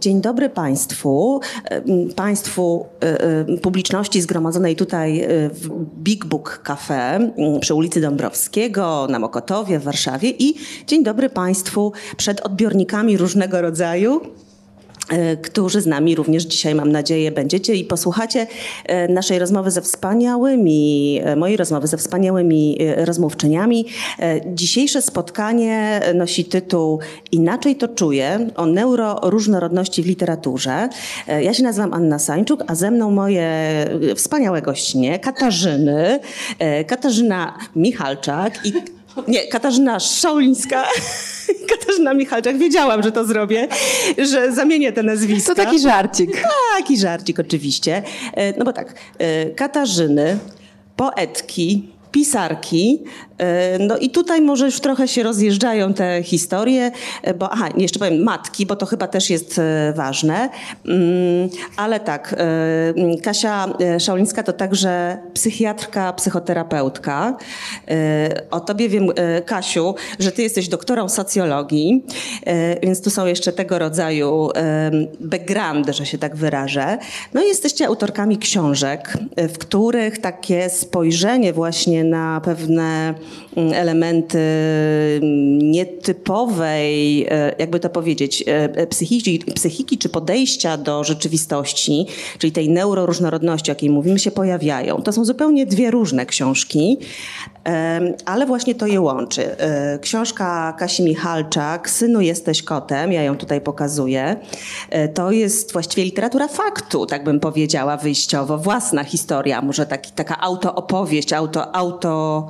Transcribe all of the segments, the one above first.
Dzień dobry Państwu, Państwu e, e, publiczności zgromadzonej tutaj e, w Big Book Cafe przy ulicy Dąbrowskiego na Mokotowie w Warszawie. I dzień dobry Państwu przed odbiornikami różnego rodzaju. E, którzy z nami również dzisiaj, mam nadzieję, będziecie i posłuchacie e, naszej rozmowy ze wspaniałymi, e, mojej rozmowy ze wspaniałymi rozmówczyniami. Dzisiejsze spotkanie nosi tytuł Inaczej to czuję o neuroróżnorodności w literaturze. Ja się nazywam Anna Sańczuk, a ze mną moje wspaniałe gościnie Katarzyny, Katarzyna Michalczak i nie, Katarzyna Szaulińska. Katarzyna Michalczak. Wiedziałam, że to zrobię, że zamienię te nazwiska. To taki żarcik. Taki żarcik oczywiście. E, no bo tak, e, Katarzyny, poetki, pisarki. E, no i tutaj może już trochę się rozjeżdżają te historie, e, bo aha, jeszcze powiem matki, bo to chyba też jest e, ważne. Mm, ale tak, Kasia Szaulińska to także psychiatrka, psychoterapeutka. O tobie wiem, Kasiu, że ty jesteś doktorą socjologii, więc tu są jeszcze tego rodzaju backgroundy, że się tak wyrażę. No i jesteście autorkami książek, w których takie spojrzenie właśnie na pewne mm, elementy mm, nietypowej, e, jakby to powiedzieć, e, psychiki, psychiki czy podejścia do rzeczywistości, czyli tej neuroróżnorodności, o jakiej mówimy, się pojawiają. To są zupełnie dwie różne książki, ale właśnie to je łączy. E, książka Kasi Michalczak, Synu jesteś kotem, ja ją tutaj pokazuję. To jest właściwie literatura faktu, tak bym powiedziała wyjściowo, własna historia, może taki, taka autoopowieść, auto, auto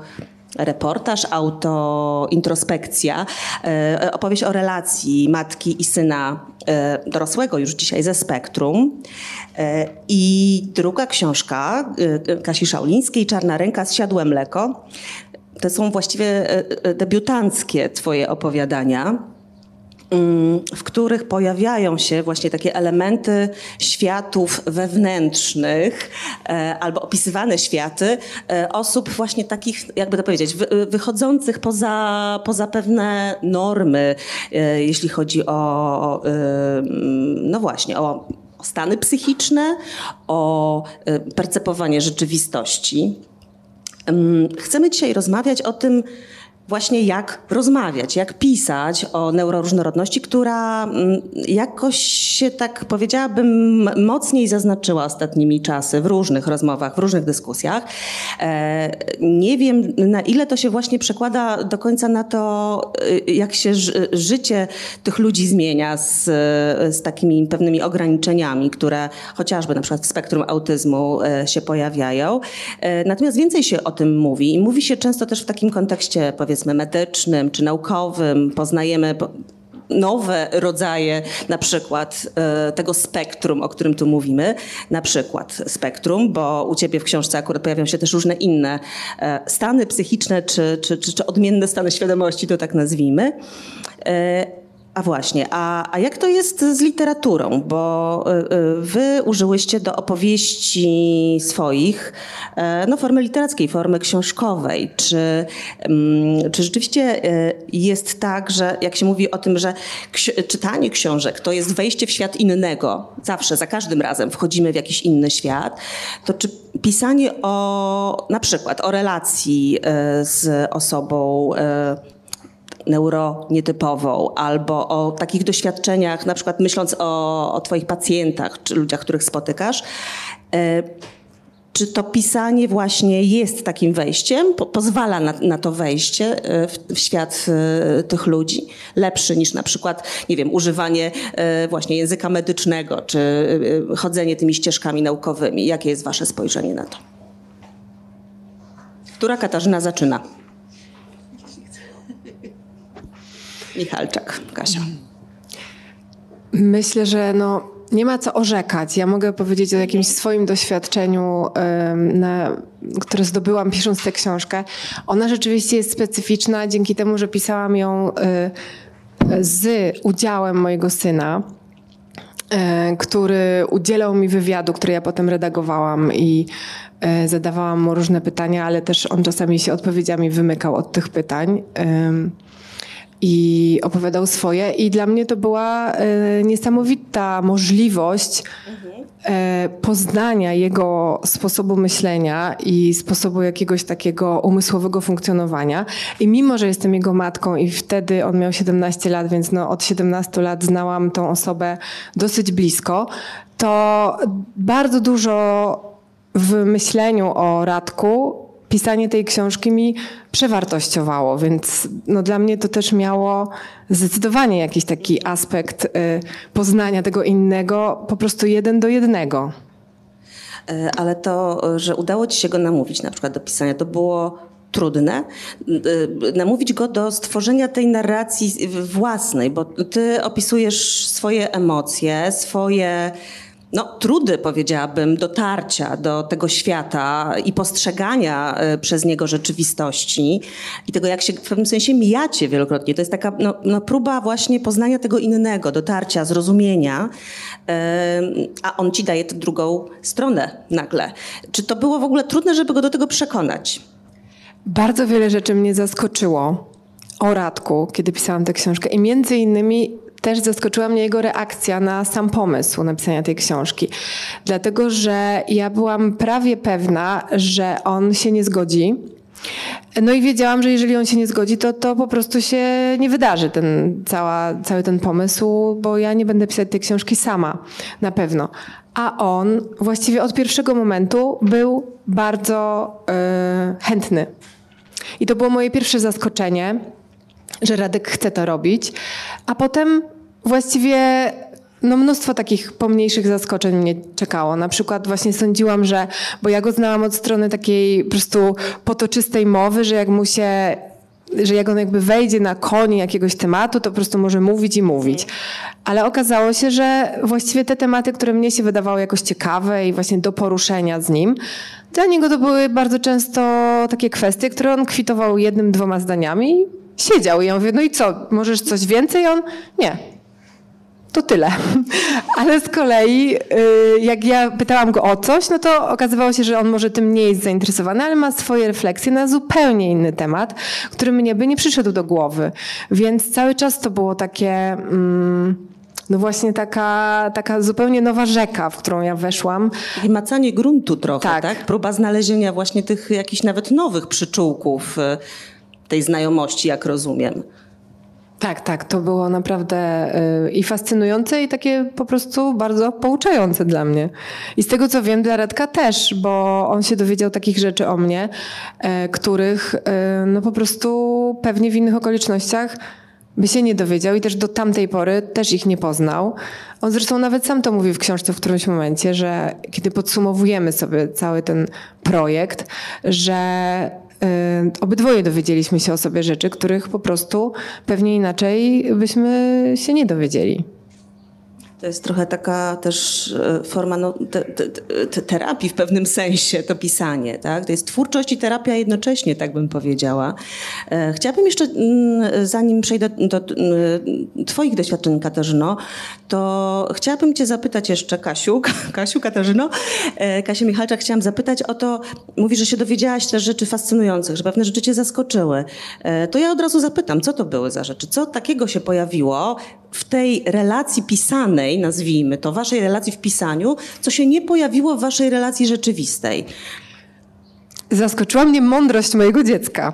reportaż, autointrospekcja, e, opowieść o relacji matki i syna e, dorosłego już dzisiaj ze Spektrum. E, I druga książka Kasi Szaulińskiej, Czarna ręka, Zsiadłe mleko. To są właściwie debiutanckie twoje opowiadania. Mm, w których pojawiają się właśnie takie elementy światów wewnętrznych e, albo opisywane światy e, osób właśnie takich, jakby to powiedzieć, wychodzących poza, poza pewne normy, e, jeśli chodzi o, no właśnie, o stany psychiczne, o percepowanie rzeczywistości. Mm, chcemy dzisiaj rozmawiać o tym, właśnie jak rozmawiać, jak pisać o neuroróżnorodności, która mm, jakoś się tak powiedziałabym mocniej zaznaczyła ostatnimi czasy w różnych rozmowach, w różnych dyskusjach. E, nie wiem na ile to się właśnie przekłada do końca na to, y, jak się życie tych ludzi zmienia z, z takimi pewnymi ograniczeniami, które chociażby na przykład w spektrum autyzmu e, się pojawiają. E, natomiast więcej się o tym mówi i mówi się często też w takim kontekście powiedzmy powiedzmy medycznym czy naukowym, poznajemy nowe rodzaje na przykład e, tego spektrum, o którym tu mówimy, na przykład spektrum, bo u ciebie w książce akurat pojawią się też różne inne e, stany psychiczne czy, czy, czy, czy odmienne stany świadomości, to tak nazwijmy. A właśnie, a, a jak to jest z literaturą? Bo y, y, wy użyłyście do opowieści swoich e, no, formy literackiej, formy książkowej. Czy, mm, czy rzeczywiście e, jest tak, że jak się mówi o tym, że czytanie książek to jest wejście w świat innego, zawsze, za każdym razem wchodzimy w jakiś inny świat, to czy pisanie o na przykład o relacji e, z osobą neuronietypową, albo o takich doświadczeniach, na przykład myśląc o, o Twoich pacjentach czy ludziach, których spotykasz. E, czy to pisanie właśnie jest takim wejściem, po, pozwala na, na, to wejście e, w, w, świat e, tych ludzi, lepszy niż na przykład, nie wiem, używanie właśnie języka medycznego, czy chodzenie tymi ścieżkami naukowymi? Jakie jest Wasze spojrzenie na to? Która Katarzyna zaczyna? Michalczak, Kasia. Myślę, że no, nie ma co orzekać. Ja mogę powiedzieć o jakimś swoim doświadczeniu, na, które zdobyłam pisząc tę książkę. Ona rzeczywiście jest specyficzna dzięki temu, że pisałam ją z udziałem mojego syna który udzielał mi wywiadu, który ja potem redagowałam i zadawałam mu różne pytania, ale też on czasami się odpowiedziami wymykał od tych pytań i opowiadał swoje. I dla mnie to była e, niesamowita możliwość e, poznania jego sposobu myślenia i sposobu jakiegoś takiego umysłowego funkcjonowania. I mimo, że jestem jego matką i wtedy on miał 17 lat, więc no od 17 lat znałam tą osobę dosyć blisko, to bardzo dużo w myśleniu o Radku pisanie tej książki mi przewartościowało, więc no dla mnie to też miało zdecydowanie jakiś taki aspekt y, poznania tego innego, po prostu jeden do jednego. E, ale to, że udało ci się go namówić na przykład do pisania, to było trudne, y, namówić go do stworzenia tej narracji własnej, bo ty opisujesz swoje emocje, swoje no, trudy, powiedziałabym, dotarcia do tego świata i postrzegania e, przez niego rzeczywistości i tego, jak się w pewnym sensie mijacie wielokrotnie. To jest taka no, no próba właśnie poznania tego innego, dotarcia, zrozumienia, a on ci daje tę drugą stronę nagle. Czy to było w ogóle trudne, żeby go do tego przekonać? Bardzo wiele rzeczy mnie zaskoczyło o Radku, kiedy pisałam tę książkę i między innymi też zaskoczyła mnie jego reakcja na sam pomysł napisania tej książki. Dlatego, że ja byłam prawie pewna, że on się nie zgodzi. No i wiedziałam, że jeżeli on się nie zgodzi, to, to po prostu się nie wydarzy ten, cała, cały ten pomysł, bo ja nie będę pisać tej książki sama, na pewno. A on właściwie od pierwszego momentu był bardzo yy, chętny. I to było moje pierwsze zaskoczenie że Radek chce to robić. A potem właściwie no mnóstwo takich pomniejszych zaskoczeń mnie czekało. Na przykład właśnie sądziłam, że, bo ja go znałam od strony takiej po prostu potoczystej mowy, że jak mu się że jak on jakby wejdzie na koni jakiegoś tematu, to po prostu może mówić i mówić. Ale okazało się, że właściwie te tematy, które mnie się wydawały jakoś ciekawe i właśnie do poruszenia z nim, dla niego to były bardzo często takie kwestie, które on kwitował jednym, dwoma zdaniami siedział. I ja mówię, no i co, możesz coś więcej? On, nie, to tyle. Ale z kolei, y, jak ja pytałam go o coś, no to okazywało się, że on może tym nie jest zainteresowany, ale ma swoje refleksje na zupełnie inny temat, który mnie by nie przyszedł do głowy. Więc cały czas to było takie. Mm, no właśnie taka, taka zupełnie nowa rzeka, w którą ja weszłam. I macanie gruntu trochę, tak? tak? Próba znalezienia właśnie tych jakichś nawet nowych przyczółków y, tej znajomości, jak rozumiem. Tak, tak, to było naprawdę yy, i fascynujące, i takie po prostu bardzo pouczające dla mnie. I z tego co wiem, dla Radka też, bo on się dowiedział takich rzeczy o mnie, yy, których yy, no po prostu pewnie w innych okolicznościach by się nie dowiedział i też do tamtej pory też ich nie poznał. On zresztą nawet sam to mówi w książce w którymś momencie, że kiedy podsumowujemy sobie cały ten projekt, że Y, obydwoje dowiedzieliśmy się o sobie rzeczy, których po prostu pewnie inaczej byśmy się nie dowiedzieli. To jest trochę taka też e, forma no, te, te, te, terapii w pewnym sensie, to pisanie. Tak? To jest twórczość i terapia jednocześnie, tak bym powiedziała. E, chciałabym jeszcze, mm, zanim przejdę do mm, Twoich doświadczeń, Katarzyno, to chciałabym Cię zapytać jeszcze, Kasiu, Kasiu, Katarzyno, e, Kasia Michalczak, chciałam zapytać o to, mówisz, że się dowiedziałaś też rzeczy fascynujących, że pewne rzeczy Cię zaskoczyły. To ja od razu zapytam, co to były za rzeczy? Co takiego się pojawiło w tej relacji pisanej, nazwijmy to, waszej relacji w pisaniu, co się nie pojawiło w waszej relacji rzeczywistej? Zaskoczyła mnie mądrość mojego dziecka.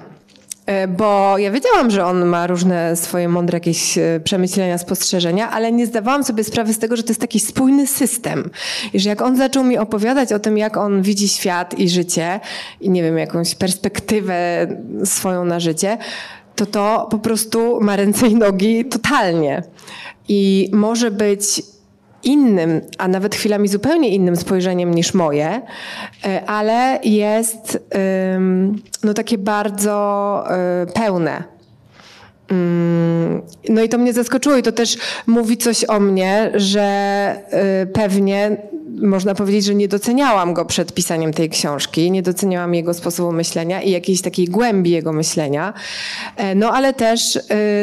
E, bo ja wiedziałam, że on ma różne swoje mądre jakieś e, przemyślenia, spostrzeżenia, ale nie zdawałam sobie sprawy z tego, że to jest taki spójny system. I że jak on zaczął mi opowiadać o tym, jak on widzi świat i życie, i nie wiem, jakąś perspektywę swoją na życie, to to po prostu ma ręce i nogi totalnie. I może być innym, a nawet chwilami zupełnie innym spojrzeniem niż moje, e, ale jest no takie bardzo e, pełne. Mm, no i to mnie zaskoczyło i to też mówi coś o mnie, że y, pewnie można powiedzieć, że nie doceniałam go przed pisaniem tej książki, nie doceniałam jego sposobu myślenia i jakiejś takiej głębi jego myślenia. E, no ale też y,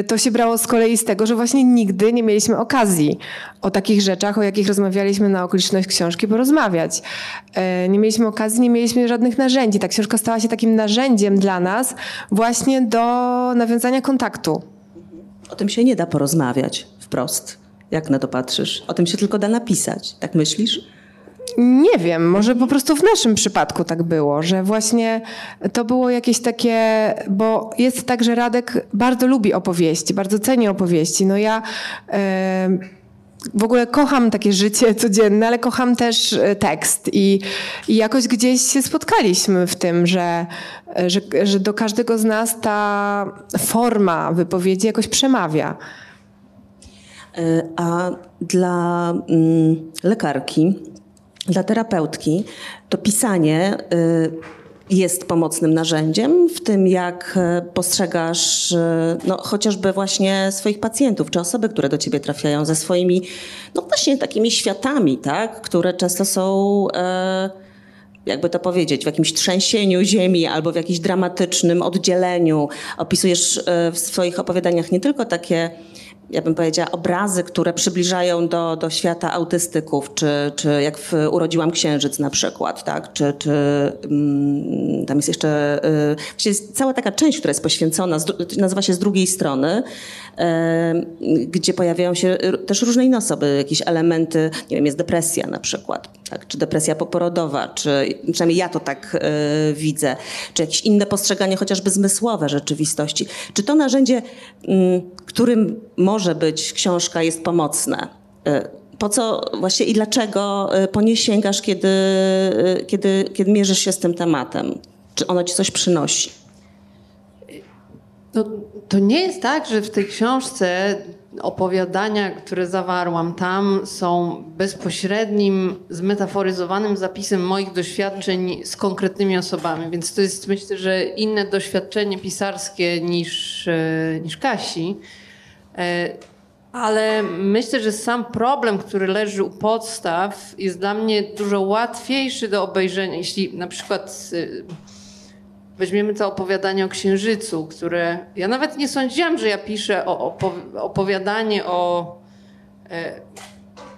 to się brało z kolei z tego, że właśnie nigdy nie mieliśmy okazji o takich rzeczach, o jakich rozmawialiśmy na okoliczność książki, porozmawiać. E, nie mieliśmy okazji, nie mieliśmy żadnych narzędzi. Ta książka stała się takim narzędziem dla nas właśnie do nawiązania kontaktu. O tym się nie da porozmawiać wprost. Jak na to patrzysz? O tym się tylko da napisać. Tak myślisz? Nie wiem, może po prostu w naszym przypadku tak było, że właśnie to było jakieś takie, bo jest tak, że Radek bardzo lubi opowieści, bardzo ceni opowieści. No ja e, w ogóle kocham takie życie codzienne, ale kocham też e, tekst i, i jakoś gdzieś się spotkaliśmy w tym, że, że, że do każdego z nas ta forma wypowiedzi jakoś przemawia. E, a dla mm, lekarki, dla terapeutki, to pisanie y, jest pomocnym narzędziem w tym, jak e, postrzegasz y, no, chociażby właśnie swoich pacjentów, czy osoby, które do ciebie trafiają ze swoimi, no właśnie takimi światami, tak, które często są... Jakby to powiedzieć, w jakimś trzęsieniu ziemi albo w jakimś dramatycznym oddzieleniu. Opisujesz w swoich opowiadaniach nie tylko takie ja bym powiedziała, obrazy, które przybliżają do, do świata autystyków, czy, czy jak w Urodziłam Księżyc na przykład, tak? czy, czy um, tam jest jeszcze y, cała taka część, która jest poświęcona, nazywa się Z drugiej strony, y, gdzie pojawiają się też różne inne osoby, jakieś elementy, nie wiem, jest depresja na przykład, tak? czy depresja poporodowa, czy przynajmniej ja to tak y, widzę, czy jakieś inne postrzeganie chociażby zmysłowe rzeczywistości. Czy to narzędzie, mm, którym może być książka, jest pomocne? Y, po co właśnie i dlaczego y, po nie sięgasz, kiedy, kiedy, kiedy mierzysz się z tym tematem? Czy ono ci coś przynosi? No, to nie jest tak, że w tej książce opowiadania, które zawarłam tam, są bezpośrednim, zmetaforyzowanym zapisem moich doświadczeń z konkretnymi osobami. Więc to jest myślę, że inne doświadczenie pisarskie niż, e, niż Kasi. E, ale myślę, że sam problem, który leży u podstaw, jest dla mnie dużo łatwiejszy do obejrzenia. Jeśli na przykład e, weźmiemy to opowiadanie o Księżycu, które ja nawet nie sądziłam, że ja piszę o, opowiadanie o e,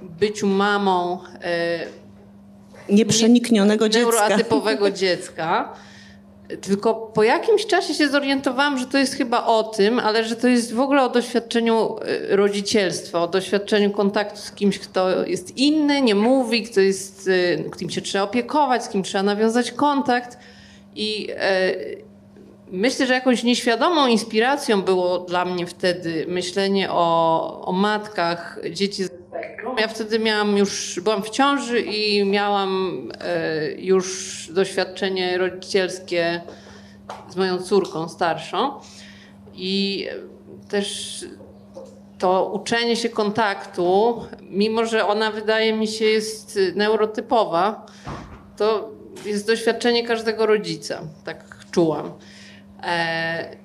byciu mamą e, nieprzeniknionego dziecka. Neuroatypowego dziecka. Tylko po jakimś czasie się zorientowałam, że to jest chyba o tym, ale że to jest w ogóle o doświadczeniu e, rodzicielstwa, o doświadczeniu kontaktu z kimś, kto jest inny, nie mówi, kto jest, e, kim się trzeba opiekować, z kim trzeba nawiązać kontakt. I e, myślę, że jakąś nieświadomą inspiracją było dla mnie wtedy myślenie o, o matkach dzieci z. Ja wtedy miałam już, byłam w ciąży i miałam e, już doświadczenie rodzicielskie z moją córką starszą. I też to uczenie się kontaktu, mimo że ona wydaje mi się jest neurotypowa, to jest doświadczenie każdego rodzica, tak czułam. E...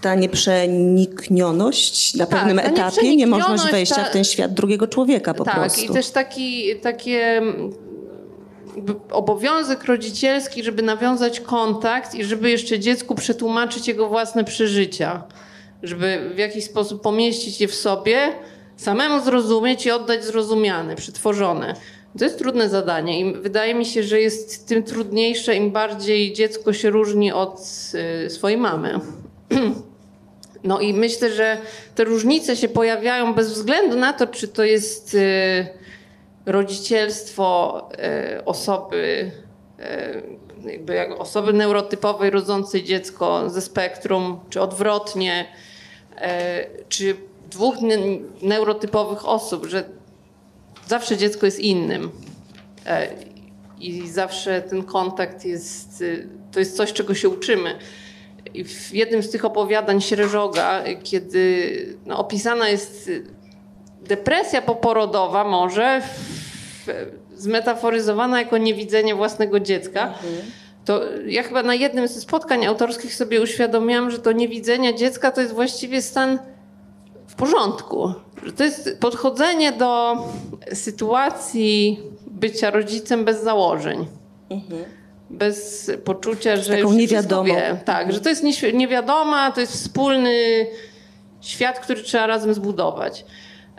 Ta nieprzeniknioność na tak, pewnym etapie, niemożność wejścia ta... w ten świat drugiego człowieka po tak, prostu. Tak, i też taki, takie obowiązek rodzicielski, żeby nawiązać kontakt i żeby jeszcze dziecku przetłumaczyć jego własne przeżycia. Żeby w jakiś sposób pomieścić je w sobie, samemu zrozumieć i oddać zrozumiane, przetworzone. To jest trudne zadanie i wydaje mi się, że jest tym trudniejsze, im bardziej dziecko się różni od y, swojej mamy. No i myślę, że te różnice się pojawiają bez względu na to, czy to jest y, rodzicielstwo y, osoby, jakby jak osoby neurotypowej rodzącej dziecko ze spektrum, czy odwrotnie, czy dwóch neurotypowych osób, że zawsze dziecko jest innym. E, I zawsze ten kontakt jest, y, to jest coś, czego się uczymy. I w jednym z tych opowiadań Śreżoga, kiedy no, opisana jest depresja poporodowa może, zmetaforyzowana jako niewidzenie własnego dziecka, mhm. to ja chyba na jednym ze spotkań autorskich sobie uświadomiłam, że to niewidzenie dziecka to jest właściwie stan porządku. Że to jest podchodzenie do sytuacji bycia rodzicem bez założeń. Mhm. Bez poczucia, że Taką już niewiadomą. Tak, że to jest niewiadoma, to jest wspólny świat, który trzeba razem zbudować.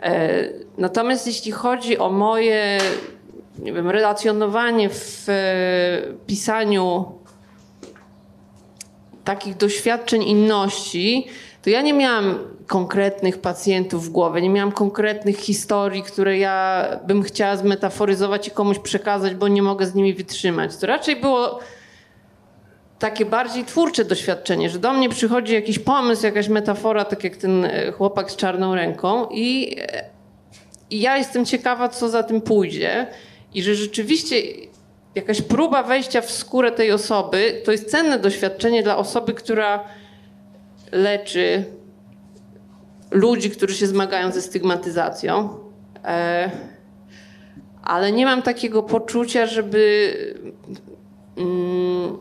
E, natomiast jeśli chodzi o moje nie wiem, relacjonowanie w e, pisaniu takich doświadczeń inności, to ja nie miałam konkretnych pacjentów w głowie, nie miałam konkretnych historii, które ja bym chciała zmetaforyzować i komuś przekazać, bo nie mogę z nimi wytrzymać. To raczej było takie bardziej twórcze doświadczenie, że do mnie przychodzi jakiś pomysł, jakaś metafora, tak jak ten e, chłopak z czarną ręką i, i ja jestem ciekawa, co za tym pójdzie i że rzeczywiście jakaś próba wejścia w skórę tej osoby to jest cenne doświadczenie dla osoby, która leczy ludzi, którzy się zmagają ze stygmatyzacją. E, ale nie mam takiego poczucia, żeby, mm,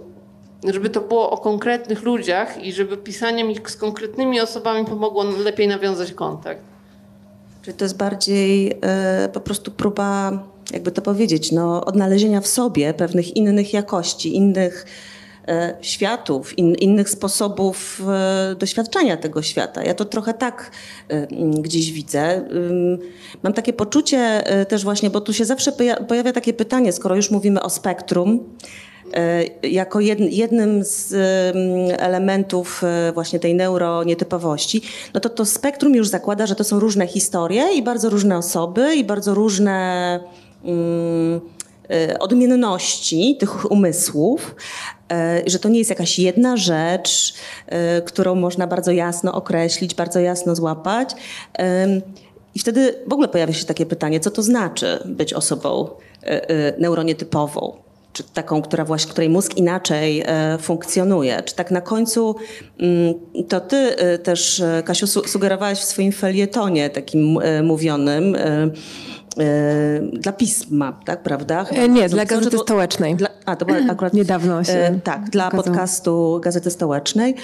żeby to było o konkretnych ludziach i żeby pisaniem ich z konkretnymi osobami pomogło lepiej nawiązać kontakt. Czyli to jest bardziej e, po prostu próba jakby to powiedzieć, no, odnalezienia w sobie pewnych innych jakości, innych światów, in, innych sposobów e, doświadczenia tego świata. Ja to trochę tak e, gdzieś widzę. Mam takie poczucie e, też właśnie, bo tu się zawsze pojawia takie pytanie, skoro już mówimy o spektrum, e, jako jednym z elementów e, właśnie tej neuronietypowości, no to to spektrum już zakłada, że to są różne historie i bardzo różne osoby i bardzo różne Mm, e, odmienności tych umysłów, e, że to nie jest jakaś jedna rzecz, e, którą można bardzo jasno określić, bardzo jasno złapać. I wtedy w ogóle pojawia się takie pytanie, co to znaczy być osobą neuronietypową? Czy taką, która właśnie, której mózg inaczej funkcjonuje? Czy tak na końcu mm, to ty też, Kasiu, sugerowałaś w swoim felietonie takim mówionym, E, dla pisma, tak, prawda? Chyba, nie, dla Gazety to, Stołecznej. Dla, a, to akurat... Niedawno się e, Tak, dla podcastu Gazety Stołecznej, e,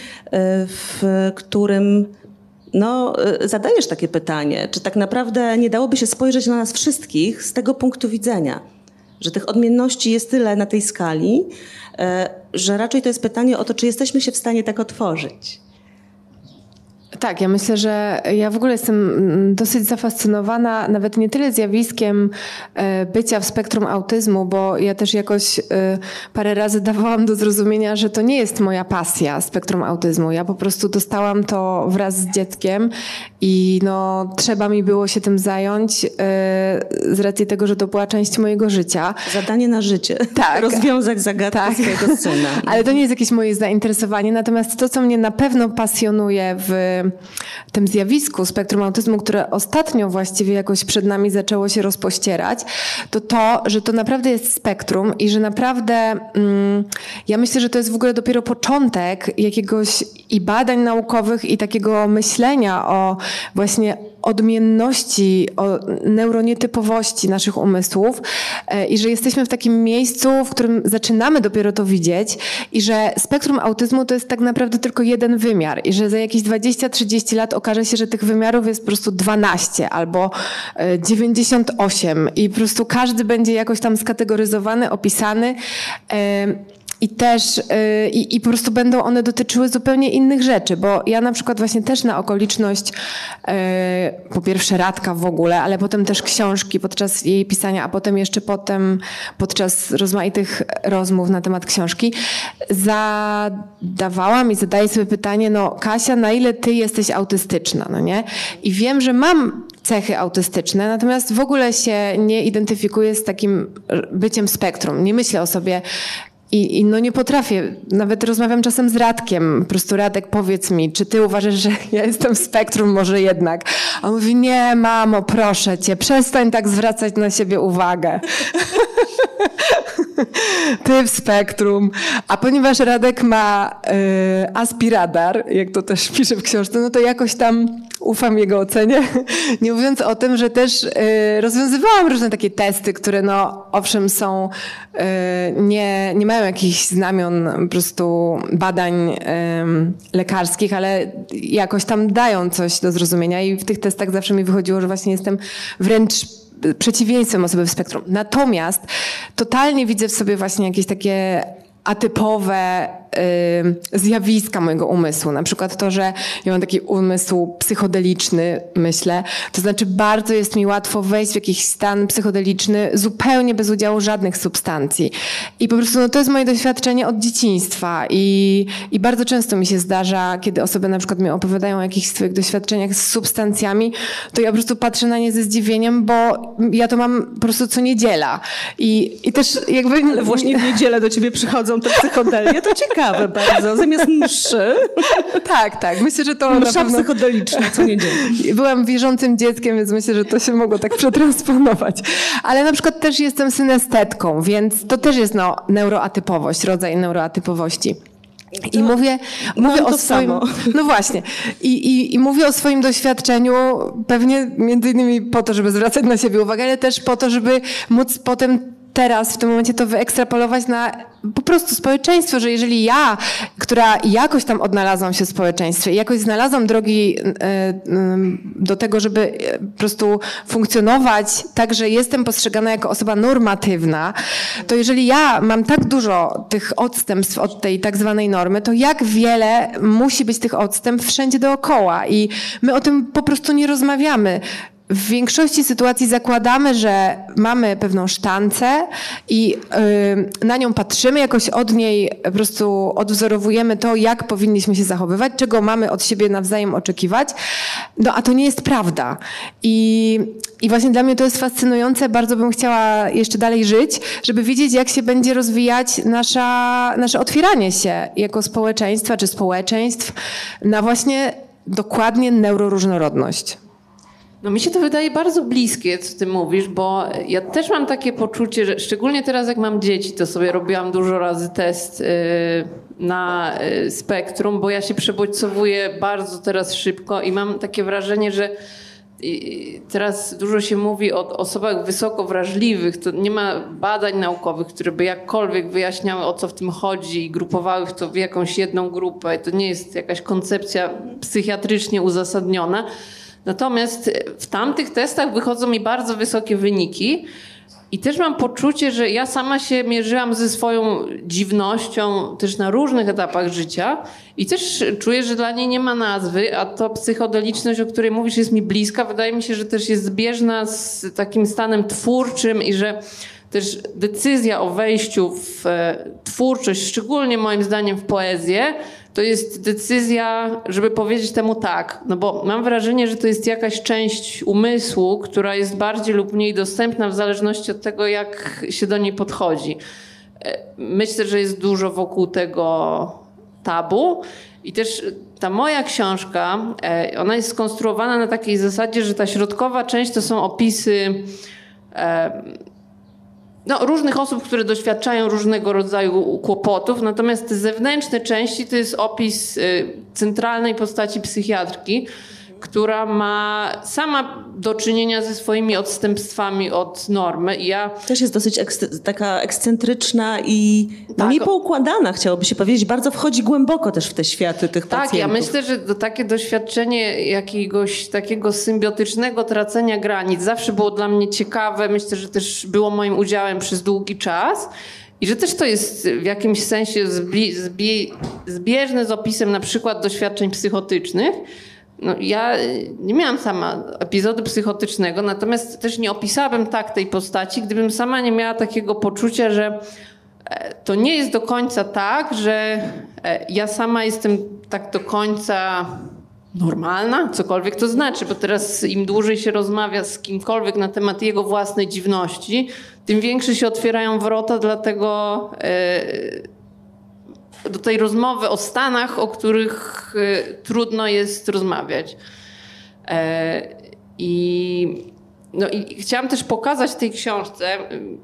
w którym no, zadajesz takie pytanie, czy tak naprawdę nie dałoby się spojrzeć na nas wszystkich z tego punktu widzenia, że tych odmienności jest tyle na tej skali, że raczej to jest pytanie o to, czy jesteśmy się w stanie tak otworzyć. Tak, ja myślę, że ja w ogóle jestem mm, dosyć zafascynowana nawet nie tyle zjawiskiem e, bycia w spektrum autyzmu, bo ja też jakoś e, parę razy dawałam do zrozumienia, że to nie jest moja pasja spektrum autyzmu. Ja po prostu dostałam to wraz z dzieckiem i no, trzeba mi było się tym zająć e, z racji tego, że to była część mojego życia. Zadanie na życie. Tak. Rozwiązać zagadkę tak. swojego syna. Ale to nie jest jakieś moje zainteresowanie. Natomiast to, co mnie na pewno pasjonuje w tym zjawisku spektrum autyzmu, które ostatnio właściwie jakoś przed nami zaczęło się rozpościerać, to to, że to naprawdę jest spektrum i że naprawdę mm, ja myślę, że to jest w ogóle dopiero początek jakiegoś i badań naukowych i takiego myślenia o właśnie odmienności, o neuronietypowości naszych umysłów e, i że jesteśmy w takim miejscu, w którym zaczynamy dopiero to widzieć i że spektrum autyzmu to jest tak naprawdę tylko jeden wymiar i że za jakieś 20-30 lat okaże się, że tych wymiarów jest po prostu 12 albo 98 e, i po prostu każdy będzie jakoś tam skategoryzowany, opisany. I też, yy, i po prostu będą one dotyczyły zupełnie innych rzeczy, bo ja na przykład właśnie też na okoliczność, yy, po pierwsze Radka w ogóle, ale potem też książki podczas jej pisania, a potem jeszcze potem podczas rozmaitych rozmów na temat książki, zadawałam i zadaję sobie pytanie, no Kasia, na ile ty jesteś autystyczna, no nie? I wiem, że mam cechy autystyczne, natomiast w ogóle się nie identyfikuję z takim byciem spektrum. Nie myślę o sobie i, I, no nie potrafię, nawet rozmawiam czasem z Radkiem, po prostu Radek powiedz mi, czy ty uważasz, że ja jestem w spektrum może jednak? A on mówi, nie mamo, proszę cię, przestań tak zwracać na siebie uwagę. ty w spektrum. A ponieważ Radek ma y, aspiradar, jak to też pisze w książce, no to jakoś tam ufam jego ocenie. Nie mówiąc o tym, że też y, rozwiązywałam różne takie testy, które no owszem są, y, nie, nie mają jakichś znamion po prostu badań y, lekarskich, ale jakoś tam dają coś do zrozumienia i w tych testach zawsze mi wychodziło, że właśnie jestem wręcz przeciwieństwem osoby w spektrum. Natomiast totalnie widzę w sobie właśnie jakieś takie atypowe zjawiska mojego umysłu. Na przykład to, że ja mam taki umysł psychodeliczny, myślę. To znaczy bardzo jest mi łatwo wejść w jakiś stan psychodeliczny zupełnie bez udziału żadnych substancji. I po prostu no, to jest moje doświadczenie od dzieciństwa. I, I bardzo często mi się zdarza, kiedy osoby na przykład mi opowiadają o jakichś swoich doświadczeniach z substancjami, to ja po prostu patrzę na nie ze zdziwieniem, bo ja to mam po prostu co niedziela. I, i też jakby... Ale właśnie w niedzielę do ciebie przychodzą te psychodelie, to ciekawe bardzo, zamiast mszy. Tak, tak. Myślę, że to Msza pewno... psychodeliczna co niedzielę. Byłam wierzącym dzieckiem, więc myślę, że to się mogło tak przetransponować. Ale na przykład też jestem synestetką, więc to też jest no, neuroatypowość, rodzaj neuroatypowości. I mówię, mówię o swoim. samo. No właśnie. I, i, I mówię o swoim doświadczeniu, pewnie między innymi po to, żeby zwracać na siebie uwagę, ale też po to, żeby móc potem teraz, w tym momencie to wyekstrapolować na po prostu społeczeństwo, że jeżeli ja, która jakoś tam odnalazłam się w społeczeństwie, jakoś znalazłam drogi e, e, do tego, żeby e, po prostu funkcjonować tak, że jestem postrzegana jako osoba normatywna, to jeżeli ja mam tak dużo tych odstępstw od tej tak zwanej normy, to jak wiele musi być tych odstępstw wszędzie dookoła? I my o tym po prostu nie rozmawiamy w większości sytuacji zakładamy, że mamy pewną sztancę i na nią patrzymy, jakoś od niej po prostu odwzorowujemy to, jak powinniśmy się zachowywać, czego mamy od siebie nawzajem oczekiwać. No a to nie jest prawda. I, i właśnie dla mnie to jest fascynujące. Bardzo bym chciała jeszcze dalej żyć, żeby wiedzieć, jak się będzie rozwijać nasza, nasze otwieranie się jako społeczeństwa czy społeczeństw na właśnie dokładnie neuroróżnorodność. No mi się to wydaje bardzo bliskie, co ty mówisz, bo ja też mam takie poczucie, że szczególnie teraz jak mam dzieci, to sobie robiłam dużo razy test y, na y, spektrum, bo ja się przebodźcowuję bardzo teraz szybko i mam takie wrażenie, że teraz dużo się mówi o osobach wysoko wrażliwych. To nie ma badań naukowych, które by jakkolwiek wyjaśniały, o co w tym chodzi i grupowały w to w jakąś jedną grupę. To nie jest jakaś koncepcja psychiatrycznie uzasadniona. Natomiast w tamtych testach wychodzą mi bardzo wysokie wyniki. I też mam poczucie, że ja sama się mierzyłam ze swoją dziwnością też na różnych etapach życia i też czuję, że dla niej nie ma nazwy, a to psychodeliczność, o której mówisz, jest mi bliska. Wydaje mi się, że też jest zbieżna z takim stanem twórczym i że też decyzja o wejściu w e, twórczość, szczególnie moim zdaniem w poezję, to jest decyzja, żeby powiedzieć temu tak. No bo mam wrażenie, że to jest jakaś część umysłu, która jest bardziej lub mniej dostępna w zależności od tego, jak się do niej podchodzi. E, myślę, że jest dużo wokół tego tabu. I też ta moja książka, e, ona jest skonstruowana na takiej zasadzie, że ta środkowa część to są opisy no, różnych osób, które doświadczają różnego rodzaju kłopotów, natomiast te zewnętrzne części to jest opis y, centralnej postaci psychiatrki, która ma sama do czynienia ze swoimi odstępstwami od normy. I ja... Też jest dosyć taka ekscentryczna i no, tak. niepoukładana, chciałoby się powiedzieć. Bardzo wchodzi głęboko też w te światy tych tak, pacjentów. Tak, ja myślę, że to takie doświadczenie jakiegoś takiego symbiotycznego tracenia granic zawsze było dla mnie ciekawe. Myślę, że też było moim udziałem przez długi czas. I że też to jest w jakimś sensie zbieżne z opisem na przykład doświadczeń psychotycznych, no, ja nie miałam sama epizodu psychotycznego, natomiast też nie opisałabym tak tej postaci, gdybym sama nie miała takiego poczucia, że e, to nie jest do końca tak, że e, ja sama jestem tak do końca normalna, cokolwiek to znaczy, bo teraz im dłużej się rozmawia z kimkolwiek na temat jego własnej dziwności, tym większe się otwierają wrota dla tego, e, do tej rozmowy o Stanach, o których y, trudno jest rozmawiać. E, I, no i chciałam też pokazać tej książce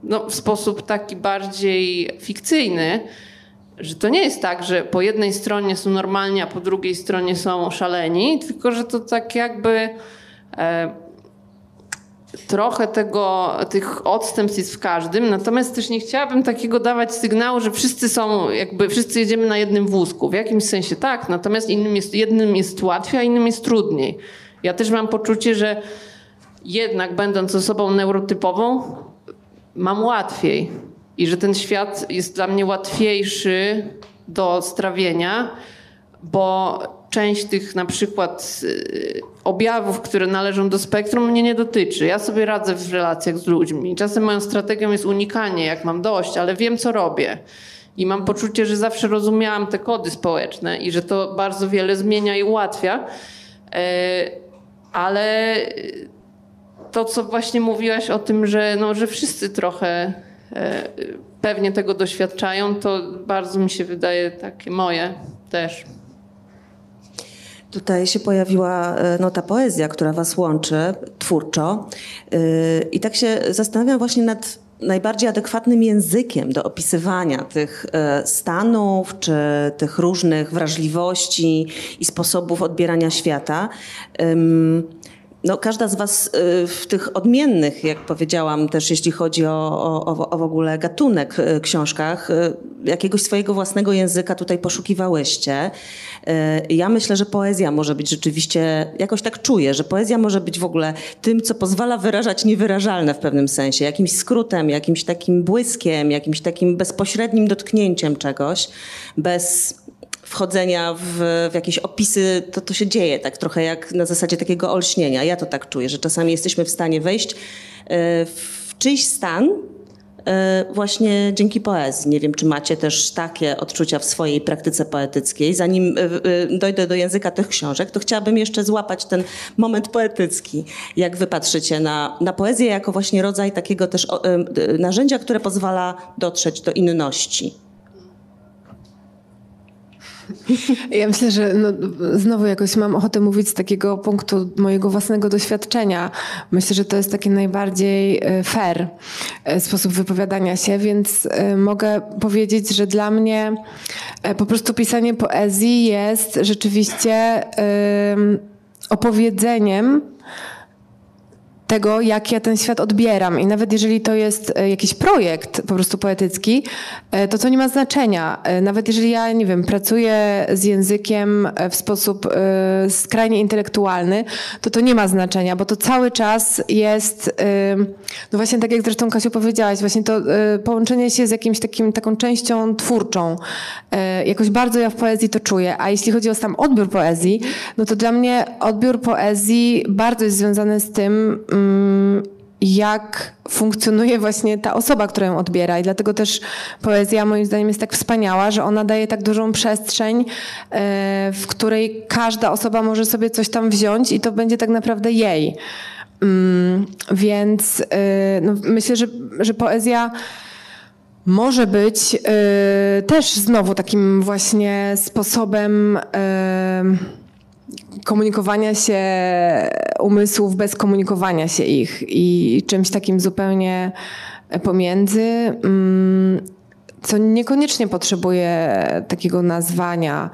no, w sposób taki bardziej fikcyjny, że to nie jest tak, że po jednej stronie są normalni, a po drugiej stronie są szaleni, tylko że to tak jakby e, trochę tego, tych odstępstw jest w każdym, natomiast też nie chciałabym takiego dawać sygnału, że wszyscy są, jakby wszyscy jedziemy na jednym wózku. W jakimś sensie tak, natomiast innym jest, jednym jest łatwiej, a innym jest trudniej. Ja też mam poczucie, że jednak będąc osobą neurotypową, mam łatwiej i że ten świat jest dla mnie łatwiejszy do strawienia, bo część tych na przykład y, objawów, które należą do spektrum, mnie nie dotyczy. Ja sobie radzę w relacjach z ludźmi. Czasem moją strategią jest unikanie, jak mam dość, ale wiem, co robię. I mam poczucie, że zawsze rozumiałam te kody społeczne i że to bardzo wiele zmienia i ułatwia. E, ale to, co właśnie mówiłaś o tym, że, no, że wszyscy trochę e, pewnie tego doświadczają, to bardzo mi się wydaje takie moje też. Tutaj się pojawiła e, no, ta poezja, która was łączy twórczo. Yy, I tak się zastanawiam właśnie nad najbardziej adekwatnym językiem do opisywania tych e, stanów, czy tych różnych wrażliwości i sposobów odbierania świata. No, każda z Was y, w tych odmiennych, jak powiedziałam, też jeśli chodzi o, o, o w ogóle gatunek y, książkach, y, jakiegoś swojego własnego języka tutaj poszukiwałyście. Ja myślę, że poezja może być rzeczywiście, jakoś tak czuję, że poezja może być w ogóle tym, co pozwala wyrażać niewyrażalne w pewnym sensie, jakimś skrótem, jakimś takim błyskiem, jakimś takim bezpośrednim dotknięciem czegoś, bez wchodzenia w, w, jakieś opisy, to, to się dzieje tak trochę jak na zasadzie takiego olśnienia. Ja to tak czuję, że czasami jesteśmy w stanie wejść e, w czyjś stan e, właśnie dzięki poezji. Nie wiem, czy macie też takie odczucia w swojej praktyce poetyckiej. Zanim e, dojdę do języka tych książek, to chciałabym jeszcze złapać ten moment poetycki. Jak wy patrzycie na, na poezję jako właśnie rodzaj takiego też narzędzia, które pozwala dotrzeć do inności. Ja myślę, że no, znowu jakoś mam ochotę mówić z takiego punktu mojego własnego doświadczenia. Myślę, że to jest taki najbardziej e, fair e, sposób wypowiadania się, więc e, mogę powiedzieć, że dla mnie po prostu pisanie poezji jest rzeczywiście opowiedzeniem tego, jak ja ten świat odbieram. I nawet jeżeli to jest e, jakiś projekt po prostu poetycki, e, to to nie ma znaczenia. E, nawet jeżeli ja, nie wiem, pracuję z językiem w sposób skrajnie intelektualny, to to nie ma znaczenia, bo to cały czas jest, no właśnie tak jak zresztą Kasiu powiedziałaś, właśnie to połączenie się z jakimś takim, taką częścią twórczą. Jakoś bardzo ja w poezji to czuję. A jeśli chodzi o sam odbiór poezji, no to dla mnie odbiór poezji bardzo jest związany z tym, Mm, jak funkcjonuje właśnie ta osoba, która ją odbiera. I dlatego też poezja moim zdaniem jest tak wspaniała, że ona daje tak dużą przestrzeń, e, w której każda osoba może sobie coś tam wziąć i to będzie tak naprawdę jej. Więc e, no, myślę, że, że poezja może być e, też znowu takim właśnie sposobem komunikowania się umysłów bez komunikowania się ich i czymś takim zupełnie pomiędzy, mm, co niekoniecznie potrzebuje takiego nazwania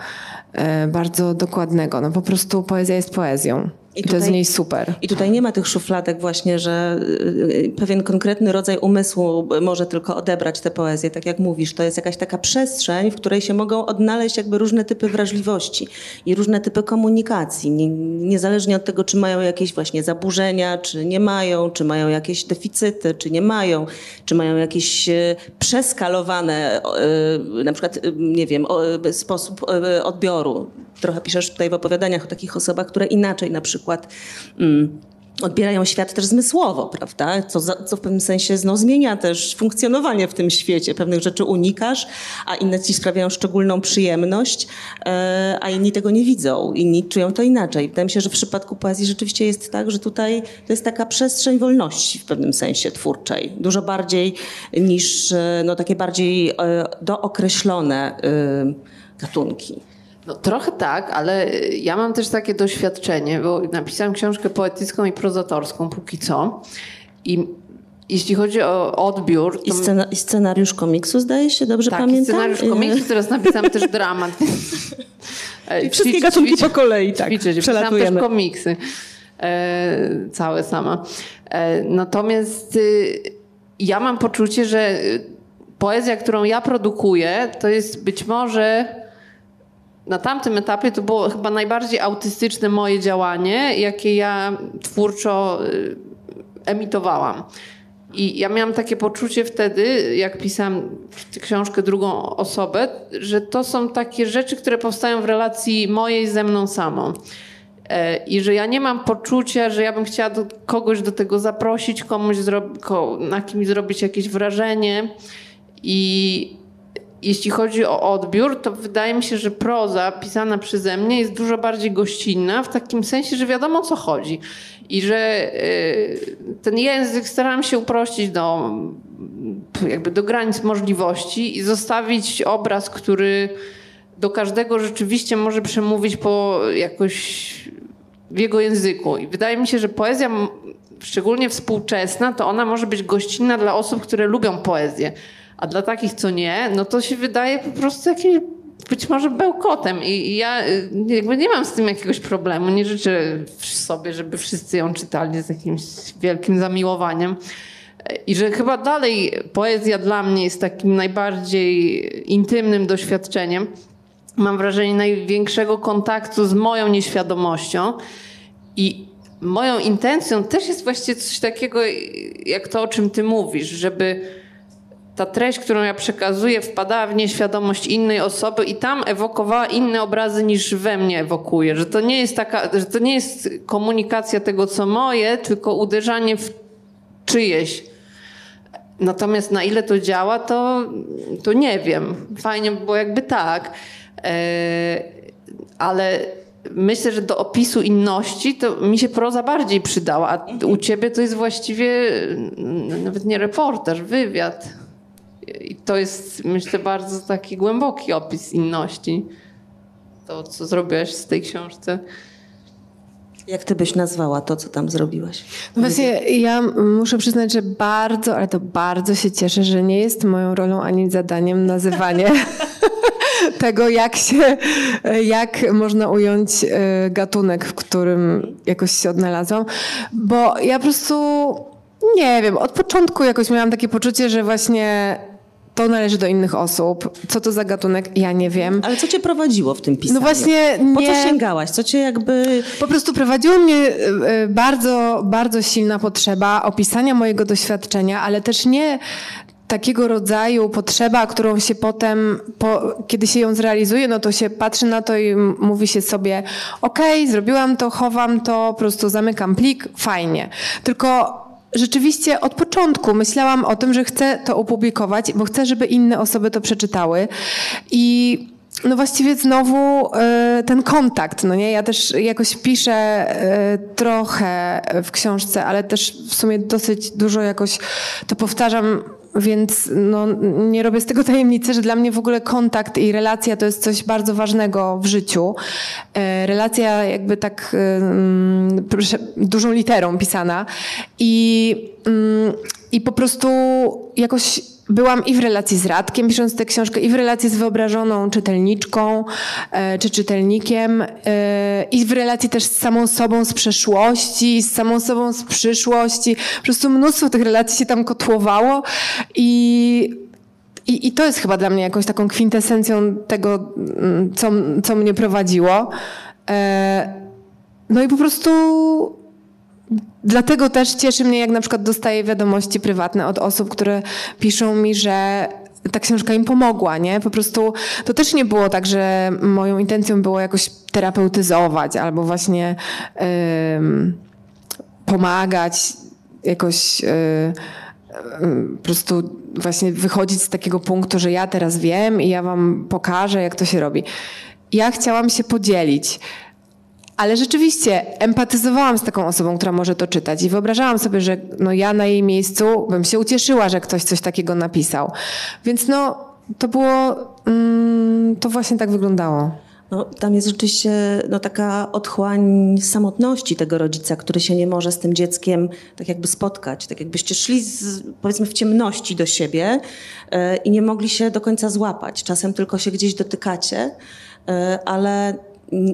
e, bardzo dokładnego. No po prostu poezja jest poezją. I, tutaj, to jest w niej super. I tutaj nie ma tych szufladek właśnie, że y, y, pewien konkretny rodzaj umysłu może tylko odebrać tę poezję, tak jak mówisz. To jest jakaś taka przestrzeń, w której się mogą odnaleźć jakby różne typy wrażliwości i różne typy komunikacji. niezależnie od tego, czy mają jakieś właśnie zaburzenia, czy nie mają, czy mają jakieś deficyty, czy nie mają, czy mają jakieś y, przeskalowane, na przykład, nie wiem, sposób odbioru. Trochę piszesz tutaj w opowiadaniach o takich osobach, które inaczej na przykład mm, odbierają świat też zmysłowo, prawda? Co, za, co w pewnym sensie no, zmienia też funkcjonowanie w tym świecie. Pewnych rzeczy unikasz, a inne ci sprawiają szczególną przyjemność, e, a inni tego nie widzą. Inni czują to inaczej. Wydaje mi się, że w przypadku poezji rzeczywiście jest tak, że tutaj to jest taka przestrzeń wolności w pewnym sensie twórczej. Dużo bardziej niż e, no, takie bardziej e, dookreślone e, gatunki. No, trochę tak, ale ja mam też takie doświadczenie, bo napisałam książkę poetycką i prozatorską póki co. I jeśli chodzi o odbiór... I, scena, I, scenariusz komiksu, zdaje się, dobrze tak, pamiętam? Scenariusz komiksu, teraz napisałam też dramat. I wszystkie gatunki po kolei, tak, ćwiczyć. Przelatujemy. też komiksy. E, całe sama. E, natomiast y, ja mam poczucie, że poezja, którą ja produkuję, to jest być może na tamtym etapie to było chyba najbardziej autystyczne moje działanie, jakie ja twórczo y, emitowałam. I ja miałam takie poczucie wtedy, jak pisałam książkę drugą osobę, że to są takie rzeczy, które powstają w relacji mojej ze mną samą. E, I że ja nie mam poczucia, że ja bym chciała do kogoś do tego zaprosić, komuś na kimś zrobić jakieś wrażenie. I jeśli chodzi o odbiór, to wydaje mi się, że proza pisana przeze mnie jest dużo bardziej gościnna, w takim sensie, że wiadomo o co chodzi. I że y, ten język staram się uprościć do, jakby do granic możliwości i zostawić obraz, który do każdego rzeczywiście może przemówić po jakoś w jego języku. I wydaje mi się, że poezja, szczególnie współczesna, to ona może być gościnna dla osób, które lubią poezję. A dla takich, co nie, no to się wydaje po prostu jakimś być może bełkotem. I, ja y, jakby nie mam z tym jakiegoś problemu. Nie życzę sobie, żeby wszyscy ją czytali z jakimś wielkim zamiłowaniem. I że chyba dalej poezja dla mnie jest takim najbardziej intymnym doświadczeniem. Mam wrażenie największego kontaktu z moją nieświadomością. I moją intencją też jest właściwie coś takiego, jak to, o czym ty mówisz, żeby ta treść, którą ja przekazuję, wpadała w nieświadomość innej osoby i tam ewokowała inne obrazy niż we mnie ewokuje. Że to nie jest taka, że to nie jest komunikacja tego, co moje, tylko uderzanie w czyjeś. Natomiast na ile to działa, to, to nie wiem. Fajnie było jakby tak. E, ale myślę, że do opisu inności to mi się proza bardziej przydała, a u ciebie to jest właściwie nawet nie reportaż, wywiad. I to jest, myślę, bardzo taki głęboki opis inności. To, co zrobiłaś z tej książce. Jak ty byś nazwała to, co tam zrobiłaś? No właśnie, ja muszę przyznać, że bardzo, ale to bardzo się cieszę, że nie jest moją rolą ani zadaniem nazywanie tego, jak się, jak można ująć e, gatunek, w którym jakoś się odnalazłam, bo ja po prostu nie wiem, od początku jakoś miałam takie poczucie, że właśnie to należy do innych osób. Co to za gatunek? Ja nie wiem. Ale co cię prowadziło w tym pisaniu? No właśnie nie... Po co sięgałaś? Co cię jakby... Po prostu prowadziło mnie e, e, bardzo, bardzo silna potrzeba opisania mojego doświadczenia, ale też nie takiego rodzaju potrzeba, którą się potem, po, kiedy się ją zrealizuje, no to się patrzy na to i mówi się sobie, okej, okay, zrobiłam to, chowam to, po prostu zamykam plik, fajnie. Tylko rzeczywiście od początku myślałam o tym, że chcę to opublikować, bo chcę, żeby inne osoby to przeczytały. I no właściwie znowu y, ten kontakt, no nie? Ja też jakoś piszę y, trochę w książce, ale też w sumie dosyć dużo jakoś to powtarzam więc no, nie robię z tego tajemnicy, że dla mnie w ogóle kontakt i relacja to jest coś bardzo ważnego w życiu. E, relacja jakby tak mm, dużą literą pisana i, mm, i po prostu jakoś byłam i w relacji z Radkiem, pisząc tę książkę, i w relacji z wyobrażoną czytelniczką e, czy czytelnikiem, e, i w relacji też z samą sobą z przeszłości, z samą sobą z przyszłości. Po prostu mnóstwo tych relacji się tam kotłowało i i, I to jest chyba dla mnie jakąś taką kwintesencją tego, mm, co, co mnie prowadziło. E, no i po prostu Dlatego też cieszy mnie, jak na przykład dostaję wiadomości prywatne od osób, które piszą mi, że ta książka im pomogła, nie? Po prostu to też nie było tak, że moją intencją było jakoś terapeutyzować albo właśnie pomagać, jakoś po prostu właśnie wychodzić z takiego punktu, że ja teraz wiem i ja wam pokażę, jak to się robi. Ja chciałam się podzielić. Ale rzeczywiście empatyzowałam z taką osobą, która może to czytać i wyobrażałam sobie, że no ja na jej miejscu bym się ucieszyła, że ktoś coś takiego napisał. Więc no, to było, mm, to właśnie tak wyglądało. No, tam jest rzeczywiście no, taka otchłań samotności tego rodzica, który się nie może z tym dzieckiem tak jakby spotkać. Tak jakbyście szli z, powiedzmy w ciemności do siebie e, i nie mogli się do końca złapać. Czasem tylko się gdzieś dotykacie, e, ale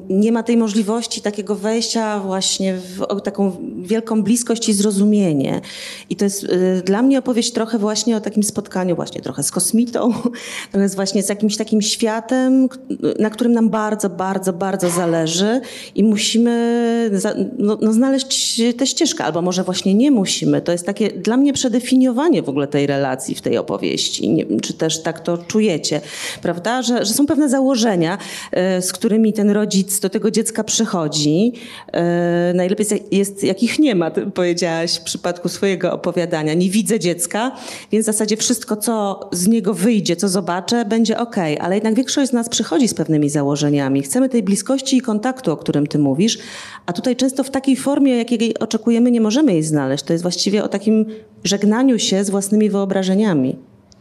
nie ma tej możliwości takiego wejścia właśnie w taką wielką bliskość i zrozumienie. I to jest y, dla mnie opowieść trochę właśnie o takim spotkaniu właśnie trochę z kosmitą, trochę właśnie z jakimś takim światem, na którym nam bardzo, bardzo, bardzo zależy i musimy no, no znaleźć tę ścieżkę, albo może właśnie nie musimy. To jest takie dla mnie przedefiniowanie w ogóle tej relacji w tej opowieści. Nie, czy też tak to czujecie, prawda? Że, że są pewne założenia, y, z którymi ten rodzic rodzic do tego dziecka przychodzi, e, najlepiej jest, jak ich nie ma, powiedziałaś w przypadku swojego opowiadania. Nie widzę dziecka, więc w zasadzie wszystko, co z niego wyjdzie, co zobaczę, będzie ok. Ale jednak większość z nas przychodzi z pewnymi założeniami. Chcemy tej bliskości i kontaktu, o którym ty mówisz, a tutaj często w takiej formie, jakiej oczekujemy, nie możemy jej znaleźć. To jest właściwie o takim żegnaniu się z własnymi wyobrażeniami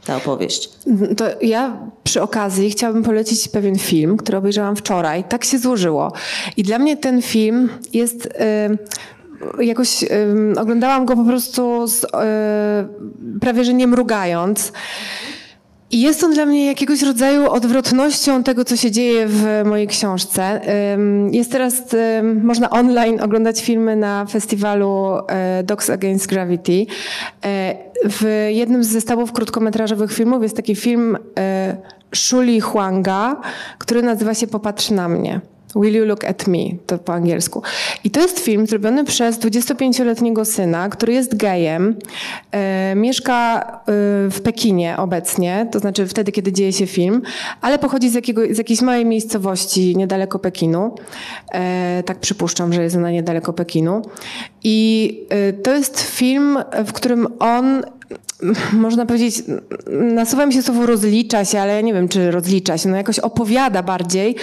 ta opowieść. To ja przy okazji chciałabym polecić pewien film, który obejrzałam wczoraj. Tak się złożyło. I dla mnie ten film jest. Yy, jakoś oglądałam go po prostu z, yy, prawie że nie mrugając. I jest on dla mnie jakiegoś rodzaju odwrotnością tego, co się dzieje w mojej książce. Jest teraz, można online oglądać filmy na festiwalu e, Dogs Against Gravity. E, w jednym z zestawów krótkometrażowych filmów jest taki film e, Shuli Huanga, który nazywa się Popatrz na mnie. Will You Look at Me, to po angielsku. I to jest film zrobiony przez 25-letniego syna, który jest gejem, e, mieszka e, w Pekinie obecnie, to znaczy wtedy, kiedy dzieje się film, ale pochodzi z, jakiego, z jakiejś małej miejscowości niedaleko Pekinu. E, tak przypuszczam, że jest ona niedaleko Pekinu. I e, to jest film, w którym on można powiedzieć, nasuwa mi się słowo rozlicza się, ale ja nie wiem, czy rozlicza się, no jakoś opowiada bardziej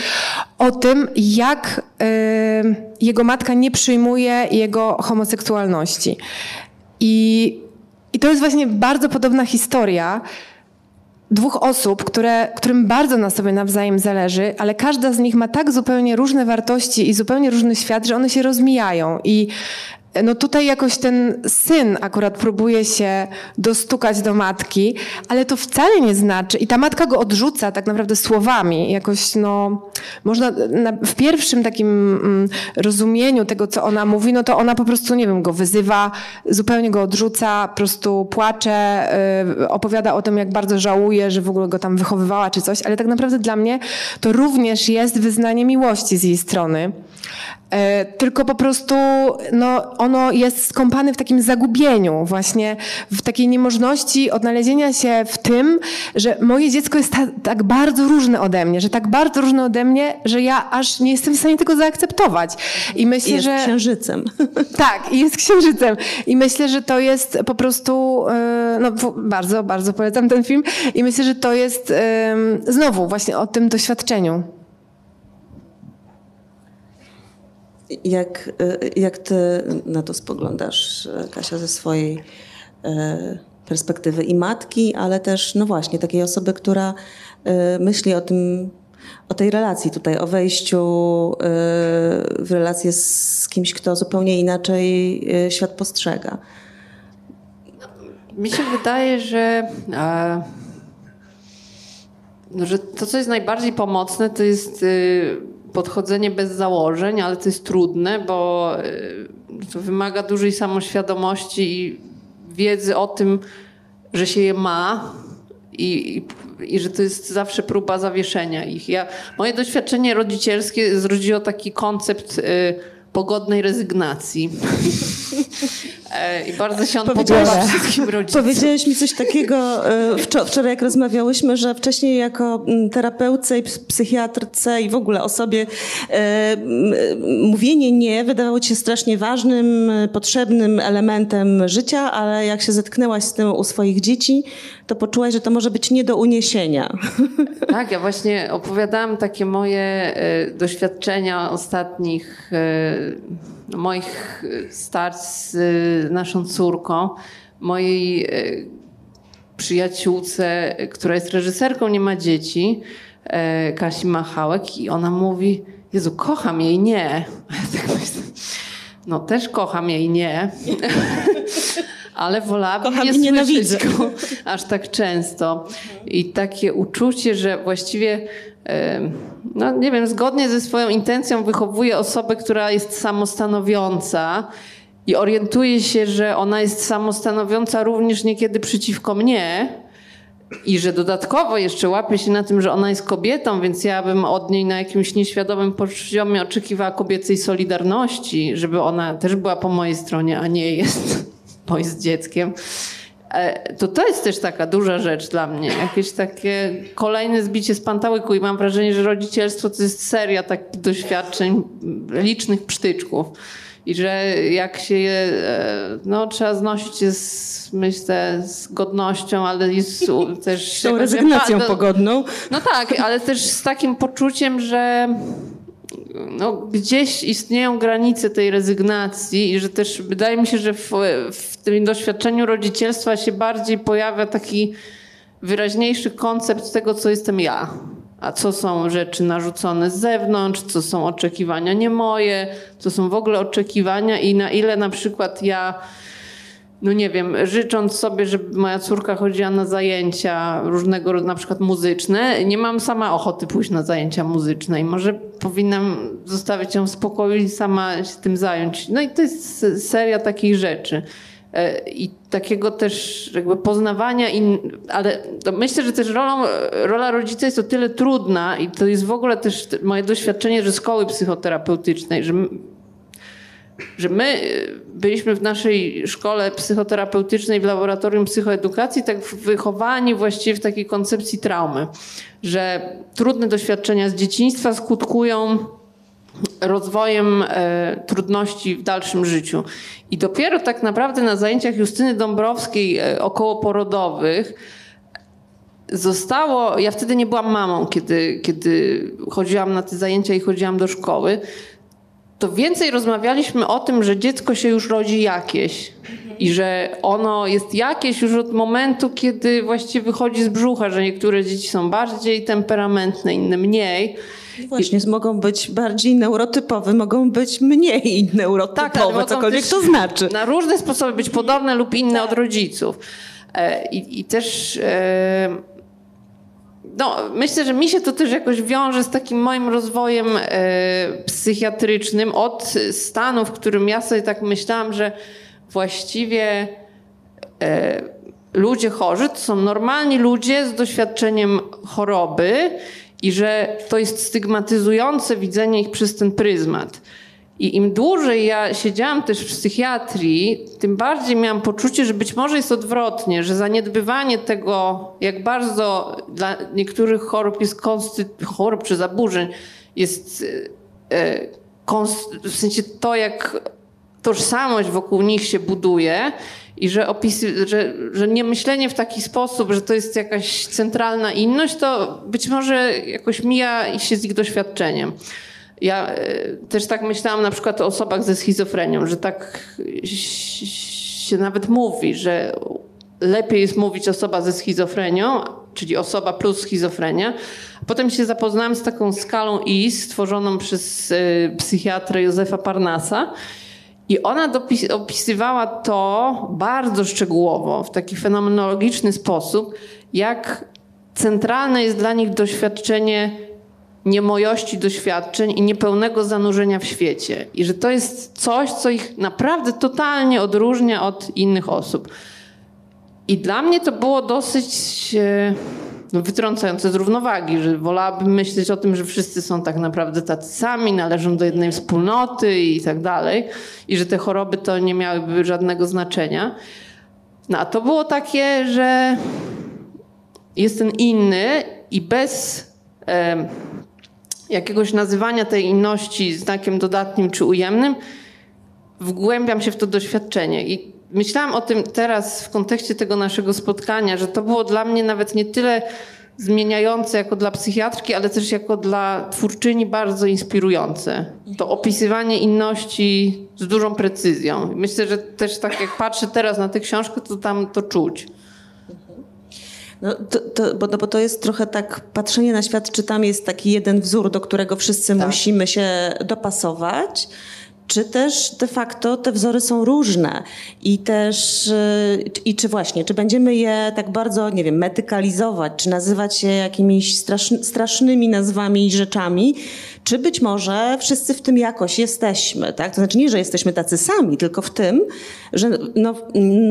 o tym, jak y, jego matka nie przyjmuje jego homoseksualności. I, I to jest właśnie bardzo podobna historia dwóch osób, które, którym bardzo na sobie nawzajem zależy, ale każda z nich ma tak zupełnie różne wartości i zupełnie różny świat, że one się rozmijają. I no tutaj jakoś ten syn akurat próbuje się dostukać do matki, ale to wcale nie znaczy, i ta matka go odrzuca tak naprawdę słowami, jakoś no, można na, w pierwszym takim mm, rozumieniu tego, co ona mówi, no to ona po prostu, nie wiem, go wyzywa, zupełnie go odrzuca, po prostu płacze, y, opowiada o tym, jak bardzo żałuje, że w ogóle go tam wychowywała czy coś, ale tak naprawdę dla mnie to również jest wyznanie miłości z jej strony. E, tylko po prostu no, ono jest skąpane w takim zagubieniu, właśnie w takiej niemożności odnalezienia się w tym, że moje dziecko jest ta, tak bardzo różne ode mnie, że tak bardzo różne ode mnie, że ja aż nie jestem w stanie tego zaakceptować. I myślę, jest że... księżycem. Tak, i jest księżycem. I myślę, że to jest po prostu, e, no bardzo, bardzo polecam ten film i myślę, że to jest znowu właśnie o tym doświadczeniu. Jak, y, jak ty na to spoglądasz, Kasia, ze swojej y, perspektywy i matki, ale też, no właśnie, takiej osoby, która y, myśli o tym, o tej relacji tutaj, o wejściu w relację z kimś, kto zupełnie inaczej świat postrzega. Mi się wydaje, że, że to, co jest najbardziej pomocne, to jest podchodzenie bez założeń, ale to jest trudne, bo e, to wymaga dużej samoświadomości i wiedzy o tym, że się je ma i, i, i, że to jest zawsze próba zawieszenia ich. Ja, moje doświadczenie rodzicielskie zrodziło taki koncept y, pogodnej rezygnacji. E, I bardzo się on podoba wszystkim rodzicom. Powiedziałeś mi coś takiego e, wczoraj, jak rozmawiałyśmy, że wcześniej jako mm, terapeutce i psychiatrce i w ogóle osobie e, mówienie nie wydawało ci się strasznie ważnym, potrzebnym elementem życia, ale jak się zetknęłaś z tym u swoich dzieci, to poczułaś, że to może być nie do uniesienia. Tak, ja właśnie opowiadałam takie moje doświadczenia ostatnich moich starć z naszą córką, mojej e, przyjaciółce, która jest reżyserką, nie ma dzieci, e, Kasi Machałek i ona mówi, Jezu, kocham jej, nie. Tak no też kocham jej, nie. Ale wolałabym Kocham nie nienawidzę. słyszeć go aż tak często. I takie uczucie, że właściwie, e, no nie wiem, zgodnie ze swoją intencją wychowuje osobę, która jest samostanowiąca i orientuje się, że ona jest samostanowiąca również niekiedy przeciwko mnie. I że dodatkowo jeszcze łapie się na tym, że ona jest kobietą, więc ja bym od niej na jakimś nieświadomym poziomie oczekiwała kobiecej solidarności, żeby ona też była po mojej stronie, a nie jest, bo jest dzieckiem. E, To to jest też taka duża rzecz dla mnie. Jakieś takie kolejne zbicie z pantałyku i mam wrażenie, że rodzicielstwo to jest seria takich doświadczeń, licznych psztyczków. I że jak się je, e, no trzeba znosić je z, myślę, z godnością, ale i z też... Z tą rezygnacją pogodną. no tak, ale też z takim poczuciem, że no, gdzieś istnieją granice tej rezygnacji i że też wydaje mi się, że w, w tym doświadczeniu rodzicielstwa się bardziej pojawia taki wyraźniejszy koncept tego, co jestem ja. A co są rzeczy narzucone z zewnątrz, co są oczekiwania nie moje, co są w ogóle oczekiwania i na ile na przykład ja no nie wiem, życząc sobie, żeby moja córka chodziła na zajęcia różnego rodzaju, na przykład muzyczne, nie mam sama ochoty pójść na zajęcia muzyczne i może powinnam zostawić ją w spokoju i sama się tym zająć. No i to jest seria takich rzeczy. E, I takiego też jakby poznawania, in, ale myślę, że też rolą, rola rodzica jest o tyle trudna i to jest w ogóle też moje doświadczenie, że szkoły psychoterapeutycznej, że że my y, byliśmy w naszej szkole psychoterapeutycznej w laboratorium psychoedukacji tak wychowani właściwie w takiej koncepcji traumy, że trudne doświadczenia z dzieciństwa skutkują rozwojem e, trudności w dalszym życiu. I dopiero tak naprawdę na zajęciach Justyny Dąbrowskiej e, okołoporodowych zostało, ja wtedy nie byłam mamą, kiedy, kiedy chodziłam na te zajęcia i chodziłam do szkoły, to więcej rozmawialiśmy o tym, że dziecko się już rodzi jakieś i że ono jest jakieś już od momentu, kiedy właściwie wychodzi z brzucha, że niektóre dzieci są bardziej temperamentne, inne mniej. Właśnie, mogą być bardziej neurotypowe, mogą być mniej neurotypowe, Tak, cokolwiek to znaczy. Na różne sposoby być podobne lub inne od rodziców. E, I, i też e, no, myślę, że mi się to też jakoś wiąże z takim moim rozwojem e, psychiatrycznym od stanu, w którym ja sobie tak myślałam, że właściwie ludzie chorzy to są normalni ludzie z doświadczeniem choroby i że to jest stygmatyzujące widzenie ich przez ten pryzmat. I im dłużej ja siedziałam też w psychiatrii, tym bardziej miałam poczucie, że być może jest odwrotnie, że zaniedbywanie tego, jak bardzo dla niektórych chorób jest konsty- chorób czy zaburzeń, jest e, kons- w sensie to, jak tożsamość wokół nich się buduje i że, opisy, że, że nie myślenie w taki sposób, że to jest jakaś centralna inność, to być może jakoś mija się z ich doświadczeniem. Ja e, też tak myślałam na przykład o osobach ze schizofrenią, że tak się nawet mówi, że lepiej jest mówić osoba ze schizofrenią, czyli osoba plus schizofrenia. Potem się zapoznałam z taką skalą IS stworzoną przez e, psychiatrę Józefa Parnasa. I ona opisywała to bardzo szczegółowo, w taki fenomenologiczny sposób, jak centralne jest dla nich doświadczenie niemojości doświadczeń i niepełnego zanurzenia w świecie. I że to jest coś, co ich naprawdę totalnie odróżnia od innych osób. I dla mnie to było dosyć e, wytrącające z równowagi, że wolałabym myśleć o tym, że wszyscy są tak naprawdę tacy sami, należą do jednej wspólnoty i tak dalej. I że te choroby to nie miałyby żadnego znaczenia. No a to było takie, że jest ten inny i bez em, jakiegoś nazywania tej inności znakiem dodatnim czy ujemnym, wgłębiam się w to doświadczenie. I myślałam o tym teraz w kontekście tego naszego spotkania, że to było dla mnie nawet nie tyle zmieniające jako dla psychiatrki, ale też jako dla twórczyni bardzo inspirujące. To opisywanie inności z dużą precyzją. Myślę, że też tak jak patrzę teraz na tę książkę, to tam to czuć. No, to, to, bo, no, bo to jest trochę tak patrzenie na świat, czy tam jest taki jeden wzór, do którego wszyscy Tak. musimy się dopasować, czy też de facto te wzory są różne i też, y, i czy właśnie, czy będziemy je tak bardzo, nie wiem, medykalizować, czy nazywać je jakimiś straszny, strasznymi nazwami i rzeczami, czy być może wszyscy w tym jakoś jesteśmy, tak? To znaczy nie, że jesteśmy tacy sami, tylko w tym, że no,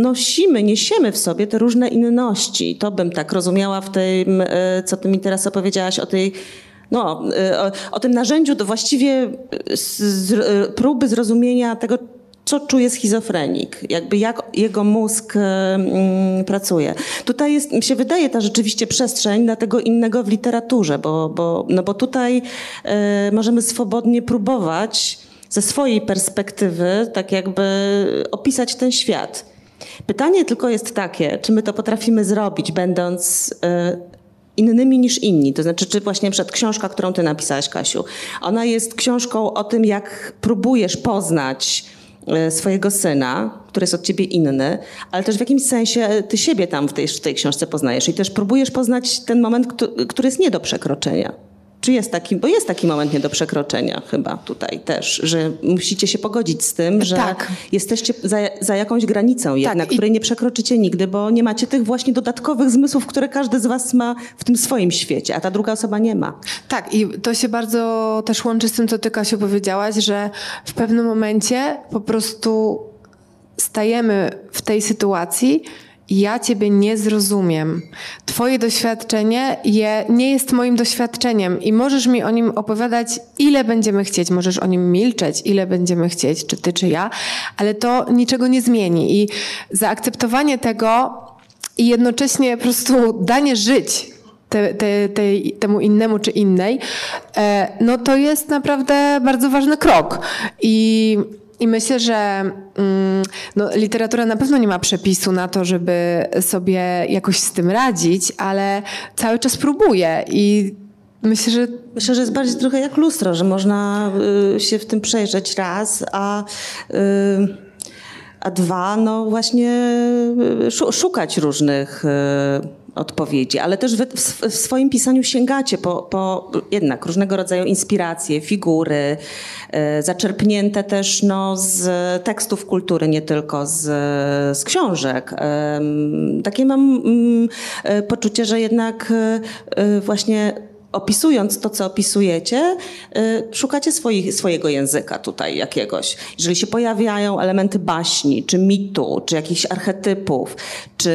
nosimy, niesiemy w sobie te różne inności. To bym tak rozumiała w tym, y, co ty mi teraz opowiedziałaś o tej no, y, o, o tym narzędziu to właściwie y, z, z, y, próby zrozumienia tego, co czuje schizofrenik, jakby jak jego mózg mm, pracuje. Tutaj jest, mi się wydaje ta rzeczywiście przestrzeń na tego innego w literaturze, bo, bo, no bo tutaj y, możemy swobodnie próbować ze swojej perspektywy tak jakby opisać ten świat. Pytanie tylko jest takie, czy my to potrafimy zrobić, będąc innymi niż inni. To znaczy, czy właśnie przed książka, którą ty napisałaś, Kasiu, ona jest książką o tym, jak próbujesz poznać e, swojego syna, który jest od ciebie inny, ale też w jakimś sensie ty siebie tam w tej, w tej książce poznajesz i też próbujesz poznać ten moment, któ- który jest nie do przekroczenia. Czy jest taki, bo jest taki moment nie do przekroczenia chyba tutaj też, że musicie się pogodzić z tym, że Tak. jesteście za, za jakąś granicą jednak, i- której nie przekroczycie nigdy, bo nie macie tych właśnie dodatkowych zmysłów, które każdy z was ma w tym swoim świecie, a ta druga osoba nie ma. Tak, i to się bardzo też łączy z tym, co ty, Kasiu, powiedziałaś, że w pewnym momencie po prostu stajemy w tej sytuacji ja ciebie nie zrozumiem. Twoje doświadczenie je, nie jest moim doświadczeniem i możesz mi o nim opowiadać, ile będziemy chcieć. Możesz o nim milczeć, ile będziemy chcieć, czy ty, czy ja, ale to niczego nie zmieni. I zaakceptowanie tego i jednocześnie po prostu danie żyć te, te, tej- temu innemu czy innej, e, no to jest naprawdę bardzo ważny krok. I, i myślę, że mm, no, literatura na pewno nie ma przepisu na to, żeby sobie jakoś z tym radzić, ale cały czas próbuje i myślę, że Myślę, że jest bardziej trochę jak lustro, że można y, się w tym przejrzeć raz, a, y, a dwa, no właśnie y, szu- szukać różnych odpowiedzi, ale też wy w, swoim pisaniu sięgacie po, po jednak różnego rodzaju inspiracje, figury, y, zaczerpnięte też no, z tekstów kultury, nie tylko z, z książek. Takie mam mm, y, poczucie, że jednak y, właśnie opisując to, co opisujecie, y, szukacie swoich, swojego języka tutaj jakiegoś. Jeżeli się pojawiają elementy baśni, czy mitu, czy jakichś archetypów, czy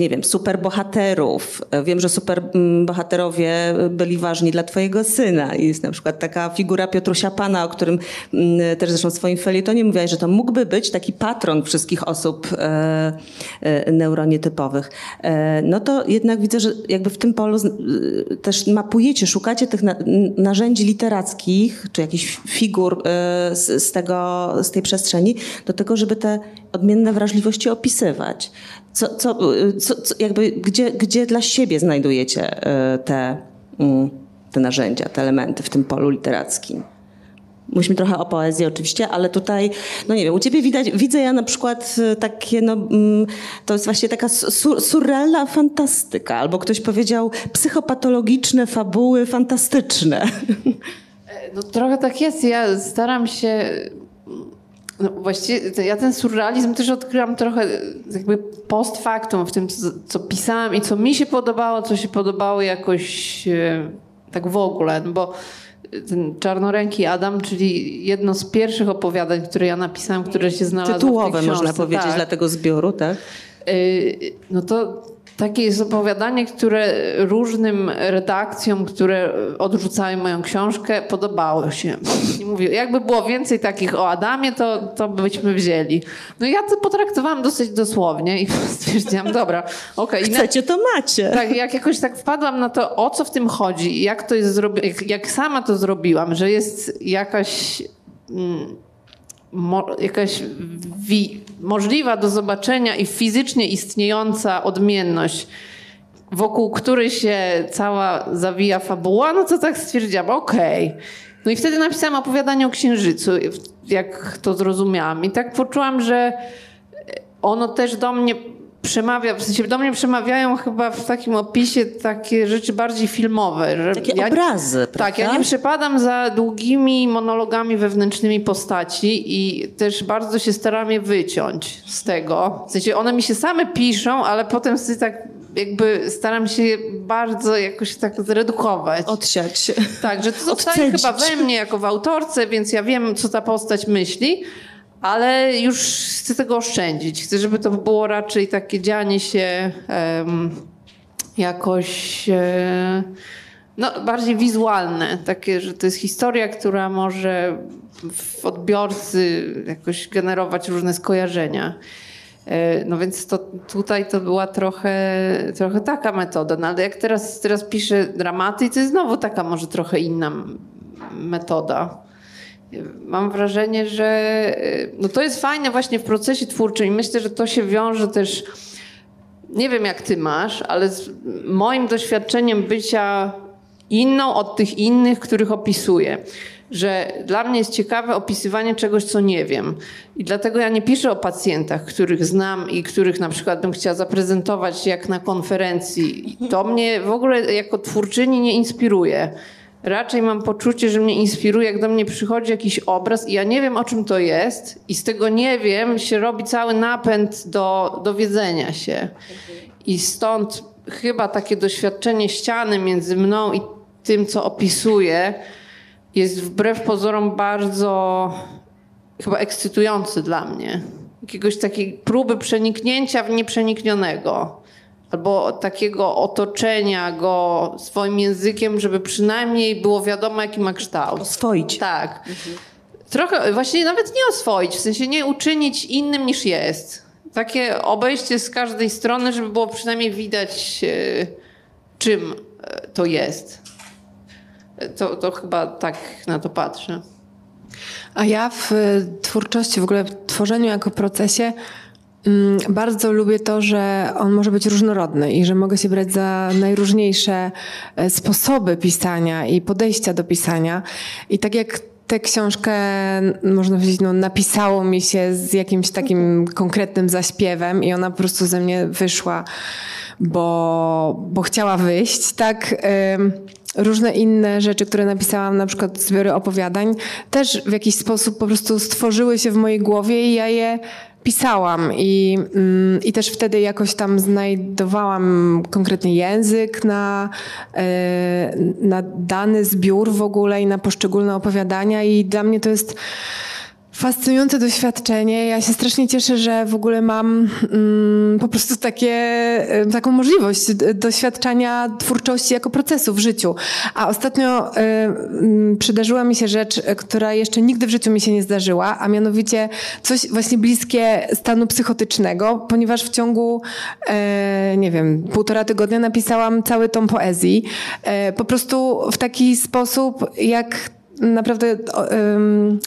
nie wiem, superbohaterów. Wiem, że superbohaterowie byli ważni dla twojego syna. Jest na przykład taka figura Piotrusia Pana, o którym mm, też zresztą w swoim felietonie mówiłaś, że to mógłby być taki patron wszystkich osób e, e, neuronietypowych. E, no to jednak widzę, że jakby w tym polu z- y, też mapujecie, szukacie tych narzędzi literackich, czy jakichś figur e, z, tego, z tej przestrzeni, do tego, żeby te odmienne wrażliwości opisywać. Co, co, y, co, jakby, gdzie, gdzie dla siebie znajdujecie e, te, mm, te narzędzia, te elementy w tym polu literackim? Mówiliśmy trochę o poezji oczywiście, ale tutaj, no nie wiem, u ciebie widać, widzę ja na przykład y, takie, no mm, to jest właśnie taka sur, surrealna fantastyka, albo ktoś powiedział psychopatologiczne fabuły fantastyczne. No trochę tak jest. Ja staram się. No właściwie ja ten surrealizm też odkryłam trochę jakby post factum w tym, co, co pisałam i co mi się podobało, co się podobało jakoś e, tak w ogóle. No bo ten Czarnoręki Adam, czyli jedno z pierwszych opowiadań, które ja napisałam, które się znalazło w Tytułowe tej książce. można powiedzieć tak. dla tego zbioru, tak? Yy, No to takie jest opowiadanie, które różnym redakcjom, które odrzucały moją książkę, podobało się. I mówię, jakby było więcej takich o Adamie, to, to byśmy wzięli. No ja to potraktowałam dosyć dosłownie i stwierdziłam, dobra, okej. Na- Chcecie, to macie. tak, jak jakoś tak wpadłam na to, o co w tym chodzi, jak to jest zrobione, jak, jak sama to zrobiłam, że jest jakaś, mm, mo, jakaś wi, możliwa do zobaczenia i fizycznie istniejąca odmienność, wokół której się cała zawija fabuła, no to tak stwierdziłam, okej. No i wtedy napisałam opowiadanie o Księżycu, jak to zrozumiałam. I tak poczułam, że ono też do mnie przemawia, w sensie do mnie przemawiają chyba w takim opisie takie rzeczy bardziej filmowe. Że Takie ja, obrazy, Tak, ja prawda? nie przepadam za długimi monologami wewnętrznymi postaci i też bardzo się staram je wyciąć z tego. W sensie one mi się same piszą, ale potem sobie tak jakby staram się je bardzo jakoś tak zredukować. Odsiać. Tak, że to zostaje chyba we mnie jako w autorce, więc ja wiem, co ta postać myśli, ale już chcę tego oszczędzić. Chcę, żeby to było raczej takie dzianie się em, jakoś e, no, bardziej wizualne. Takie, że to jest historia, która może w odbiorcy jakoś generować różne skojarzenia. E, No więc to, tutaj to była trochę, trochę taka metoda. No ale jak teraz, teraz piszę dramaty, to jest znowu taka może trochę inna metoda. Mam wrażenie, że e, no to jest fajne właśnie w procesie twórczym i myślę, że to się wiąże też, nie wiem jak ty masz, ale z moim doświadczeniem bycia inną od tych innych, których opisuję. Że dla mnie jest ciekawe opisywanie czegoś, co nie wiem. I dlatego ja nie piszę o pacjentach, których znam i których na przykład bym chciała zaprezentować jak na konferencji. I To mnie w ogóle jako twórczyni nie inspiruje. Raczej mam poczucie, że mnie inspiruje, jak do mnie przychodzi jakiś obraz i ja nie wiem, o czym to jest, i z tego nie wiem się robi cały napęd do dowiedzenia się. I stąd chyba takie doświadczenie ściany między mną i tym, co opisuję, jest wbrew pozorom bardzo chyba ekscytujący dla mnie. Jakiegoś takiej próby przeniknięcia w nieprzeniknionego. Albo takiego otoczenia go swoim językiem, żeby przynajmniej było wiadomo, jaki ma kształt. Oswoić. Tak. Trochę, właśnie nawet nie oswoić, w sensie nie uczynić innym niż jest. Takie obejście z każdej strony, żeby było przynajmniej widać, e, czym e, to jest. E, To, to chyba tak na to patrzę. A ja w y, twórczości, w ogóle w tworzeniu jako procesie bardzo lubię to, że on może być różnorodny i że mogę się brać za najróżniejsze e, sposoby pisania i podejścia do pisania. I tak jak tę książkę, można powiedzieć, no, napisało mi się z jakimś takim konkretnym zaśpiewem i ona po prostu ze mnie wyszła, bo, bo chciała wyjść, tak... ym, różne inne rzeczy, które napisałam, na przykład zbiory opowiadań, też w jakiś sposób po prostu stworzyły się w mojej głowie i ja je pisałam. I, mm, i też wtedy jakoś tam znajdowałam konkretny język na, e, na dany zbiór w ogóle i na poszczególne opowiadania i dla mnie to jest Fascynujące doświadczenie. Ja się strasznie cieszę, że w ogóle mam mm, po prostu takie, e, taką możliwość doświadczania twórczości jako procesu w życiu. A ostatnio e, mm, przydarzyła mi się rzecz, e, która jeszcze nigdy w życiu mi się nie zdarzyła, a mianowicie coś właśnie bliskie stanu psychotycznego, ponieważ w ciągu, nie wiem, półtora tygodnia napisałam cały tom poezji. Po prostu w taki sposób, jak naprawdę o,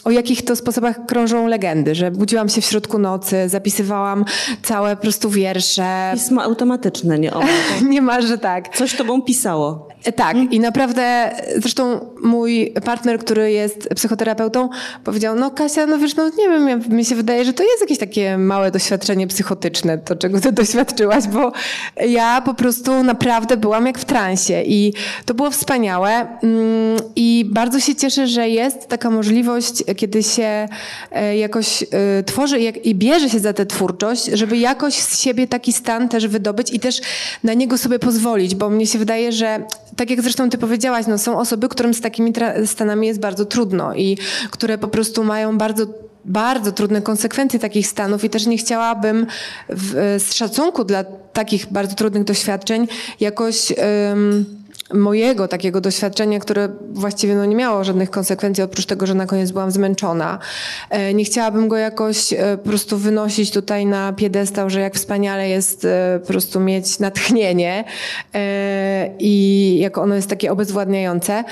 o jakich to sposobach krążą legendy, że budziłam się w środku nocy, zapisywałam całe po prostu wiersze. Pismo automatyczne, nie ono. Niemalże tak. Coś tobą pisało. E, Tak, i naprawdę, zresztą mój partner, który jest psychoterapeutą, powiedział, no Kasia, no wiesz, no nie wiem, mi się wydaje, że to jest jakieś takie małe doświadczenie psychotyczne, to czego ty doświadczyłaś, bo ja po prostu naprawdę byłam jak w transie i to było wspaniałe mm, i bardzo się cieszę, że jest taka możliwość, kiedy się e, jakoś e, tworzy i bierze się za tę twórczość, żeby jakoś z siebie taki stan też wydobyć i też na niego sobie pozwolić, bo mnie się wydaje, że tak jak zresztą ty powiedziałaś, no są osoby, którym z takimi stanami jest bardzo trudno i które po prostu mają bardzo bardzo trudne konsekwencje takich stanów i też nie chciałabym w, z szacunku dla takich bardzo trudnych doświadczeń jakoś mojego takiego doświadczenia, które właściwie no, nie miało żadnych konsekwencji, oprócz tego, że na koniec byłam zmęczona. E, Nie chciałabym go jakoś e, po prostu wynosić tutaj na piedestał, że jak wspaniale jest e, po prostu mieć natchnienie i jak ono jest takie obezwładniające,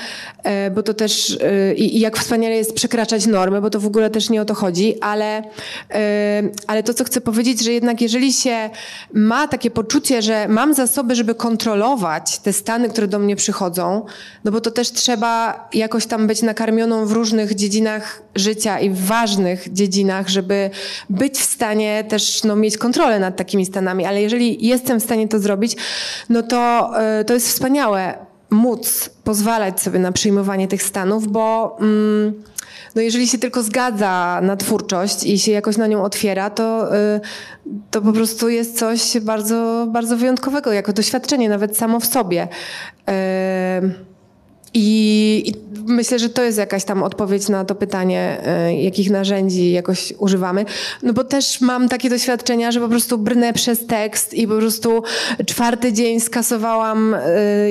bo to też i jak wspaniale jest przekraczać normy, bo to w ogóle też nie o to chodzi, ale, ale to, co chcę powiedzieć, że jednak jeżeli się ma takie poczucie, że mam zasoby, żeby kontrolować te stany, które do mnie mnie przychodzą, no bo to też trzeba jakoś tam być nakarmioną w różnych dziedzinach życia i w ważnych dziedzinach, żeby być w stanie też no, mieć kontrolę nad takimi stanami. Ale jeżeli jestem w stanie to zrobić, no to, y, to jest wspaniałe móc pozwalać sobie na przyjmowanie tych stanów, bo mm, no jeżeli się tylko zgadza na twórczość i się jakoś na nią otwiera, to, y, to po prostu jest coś bardzo, bardzo wyjątkowego, jako doświadczenie nawet samo w sobie. Y, i, myślę, że to jest jakaś tam odpowiedź na to pytanie, y, jakich narzędzi jakoś używamy. No bo też mam takie doświadczenia, że po prostu brnę przez tekst i po prostu czwarty dzień skasowałam y,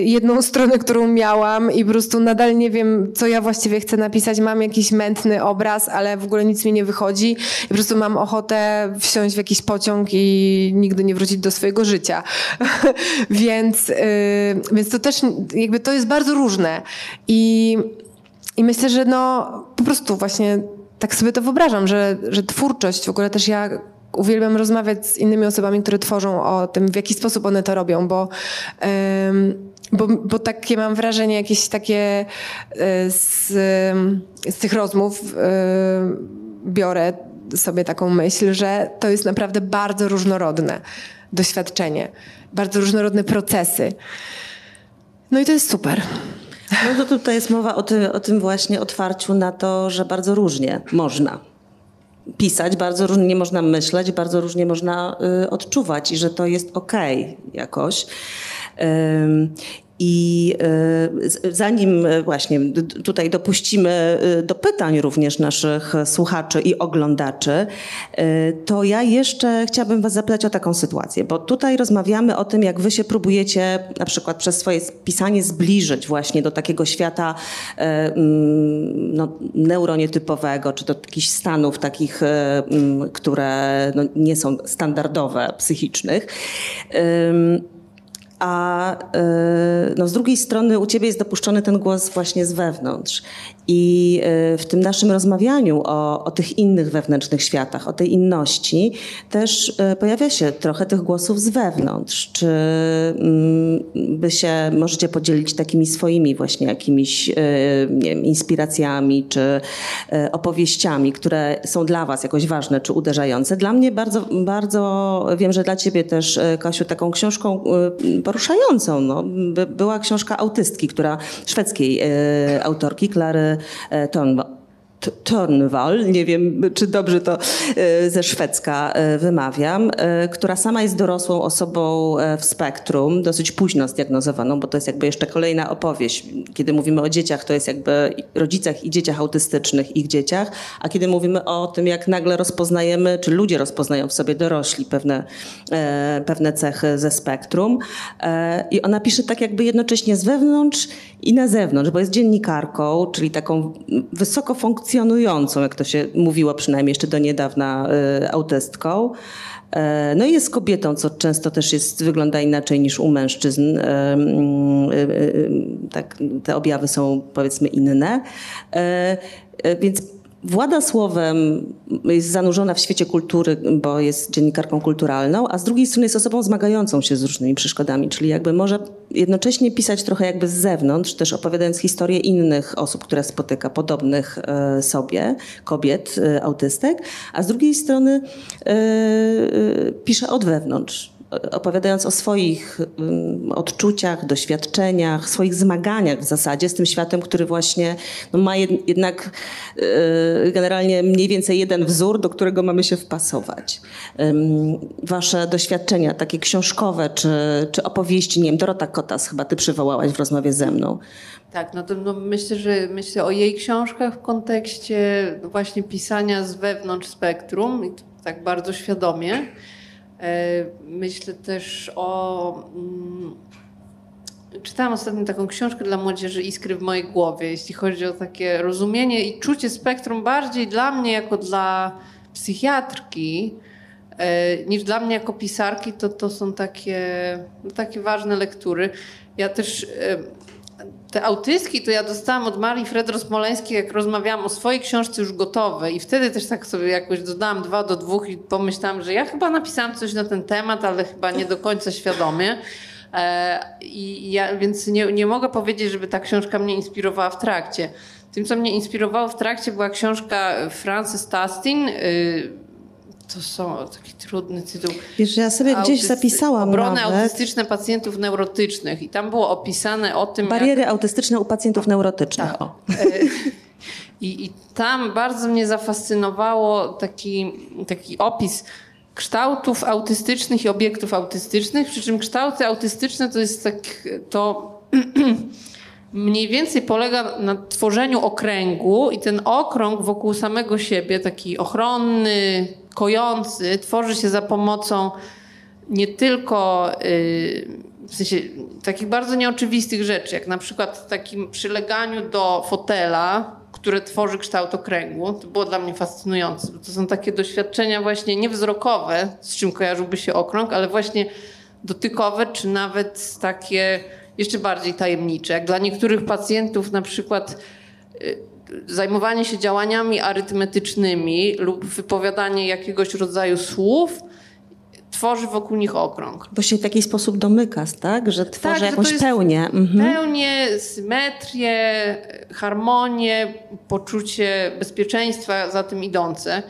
jedną stronę, którą miałam i po prostu nadal nie wiem, co ja właściwie chcę napisać. Mam jakiś mętny obraz, ale w ogóle nic mi nie wychodzi i po prostu mam ochotę wsiąść w jakiś pociąg i nigdy nie wrócić do swojego życia. więc, y, więc to też jakby to jest bardzo różne. I, I myślę, że no po prostu właśnie tak sobie to wyobrażam, że, że twórczość, w ogóle też ja uwielbiam rozmawiać z innymi osobami, które tworzą o tym, w jaki sposób one to robią, bo, bo, bo takie mam wrażenie, jakieś takie e, z, z tych rozmów e, biorę sobie taką myśl, że to jest naprawdę bardzo różnorodne doświadczenie, bardzo różnorodne procesy. No i to jest super. No to tutaj jest mowa o tym, o tym właśnie otwarciu na to, że bardzo różnie można pisać, bardzo różnie można myśleć, bardzo różnie można y, odczuwać i że to jest okej okay jakoś. I e, zanim e, właśnie tutaj dopuścimy e, do pytań również naszych słuchaczy i oglądaczy, to ja jeszcze chciałabym Was zapytać o taką sytuację, bo tutaj rozmawiamy o tym, jak Wy się próbujecie na przykład przez swoje pisanie zbliżyć właśnie do takiego świata mm, no, neuronietypowego, czy do jakichś stanów takich, mm, które no, nie są standardowe, psychicznych. A e, no, z drugiej strony u ciebie jest dopuszczony ten głos właśnie z wewnątrz. I e, w tym naszym rozmawianiu o, o tych innych wewnętrznych światach, o tej inności, też e, pojawia się trochę tych głosów z wewnątrz. Czy mm, by się możecie podzielić takimi swoimi właśnie jakimiś nie wiem, inspiracjami czy opowieściami, które są dla was jakoś ważne czy uderzające? Dla mnie bardzo, bardzo wiem, że dla ciebie też, Kasiu, taką książką poruszającą. No. By, była książka autystki, która szwedzkiej e, autorki, Klary e, Tonwa. Tornwall, nie wiem czy dobrze to e, ze szwedzka e, wymawiam, e, która sama jest dorosłą osobą w spektrum, dosyć późno zdiagnozowaną, bo to jest jakby jeszcze kolejna opowieść. Kiedy mówimy o dzieciach, to jest jakby rodzicach i dzieciach autystycznych, ich dzieciach, a kiedy mówimy o tym, jak nagle rozpoznajemy, czy ludzie rozpoznają w sobie dorośli pewne, pewne cechy ze spektrum. I ona pisze tak jakby jednocześnie z wewnątrz i na zewnątrz, bo jest dziennikarką, czyli taką wysoko funkcjonującą, jak to się mówiło przynajmniej jeszcze do niedawna, y, autystką. E, no i jest kobietą, co często też jest, wygląda inaczej niż u mężczyzn. E, mm, tak, te objawy są powiedzmy inne. E, więc Włada słowem jest zanurzona w świecie kultury, bo jest dziennikarką kulturalną, a z drugiej strony jest osobą zmagającą się z różnymi przeszkodami, czyli jakby może jednocześnie pisać trochę jakby z zewnątrz, też opowiadając historię innych osób, które spotyka, podobnych e, sobie, kobiet, e, autystek, a z drugiej strony e, pisze od wewnątrz opowiadając o swoich um, odczuciach, doświadczeniach, swoich zmaganiach w zasadzie z tym światem, który właśnie no, ma jed, jednak y, generalnie mniej więcej jeden wzór, do którego mamy się wpasować. Wasze doświadczenia, takie książkowe czy, czy opowieści, nie wiem, Dorota Kotas chyba ty przywołałaś w rozmowie ze mną. Tak, no to no myślę, że myślę o jej książkach w kontekście właśnie pisania z wewnątrz spektrum, tak bardzo świadomie. E, myślę też o. Mm, czytałam ostatnio taką książkę dla młodzieży Iskry w mojej głowie, jeśli chodzi o takie rozumienie i czucie spektrum bardziej dla mnie jako dla psychiatrki e, niż dla mnie jako pisarki, to, to są takie, no, takie ważne lektury. Ja też e, te autystki to ja dostałam od Marii Fredros-Moleńskiej, jak rozmawiałam o swojej książce już gotowej i wtedy też tak sobie jakoś dodałam dwa do dwóch i pomyślałam, że ja chyba napisałam coś na ten temat, ale chyba nie do końca świadomie. E, I ja, więc nie, nie mogę powiedzieć, żeby ta książka mnie inspirowała w trakcie. Tym, co mnie inspirowało w trakcie, była książka Frances Tastin. To są taki trudny tytuł. Wiesz, ja sobie gdzieś zapisałam Obrony nawet. autystyczne pacjentów neurotycznych. I tam było opisane o tym, jak Bariery autystyczne u pacjentów neurotycznych. Tak. O. I, I tam bardzo mnie zafascynowało taki, taki opis kształtów autystycznych i obiektów autystycznych, przy czym kształty autystyczne to jest tak, to mniej więcej polega na tworzeniu okręgu i ten okrąg wokół samego siebie, taki ochronny, kojący, tworzy się za pomocą nie tylko y, w sensie takich bardzo nieoczywistych rzeczy, jak na przykład takim przyleganiu do fotela, które tworzy kształt okręgu. To było dla mnie fascynujące, bo to są takie doświadczenia właśnie niewzrokowe, z czym kojarzyłby się okrąg, ale właśnie dotykowe, czy nawet takie jeszcze bardziej tajemnicze. Jak dla niektórych pacjentów na przykład y, zajmowanie się działaniami arytmetycznymi lub wypowiadanie jakiegoś rodzaju słów tworzy wokół nich okrąg. Bo się w jakiś sposób domyka, tak? Że tworzy że to jakąś jest pełnię. Mhm. Pełnię, symetrię, harmonię, poczucie bezpieczeństwa za tym idące.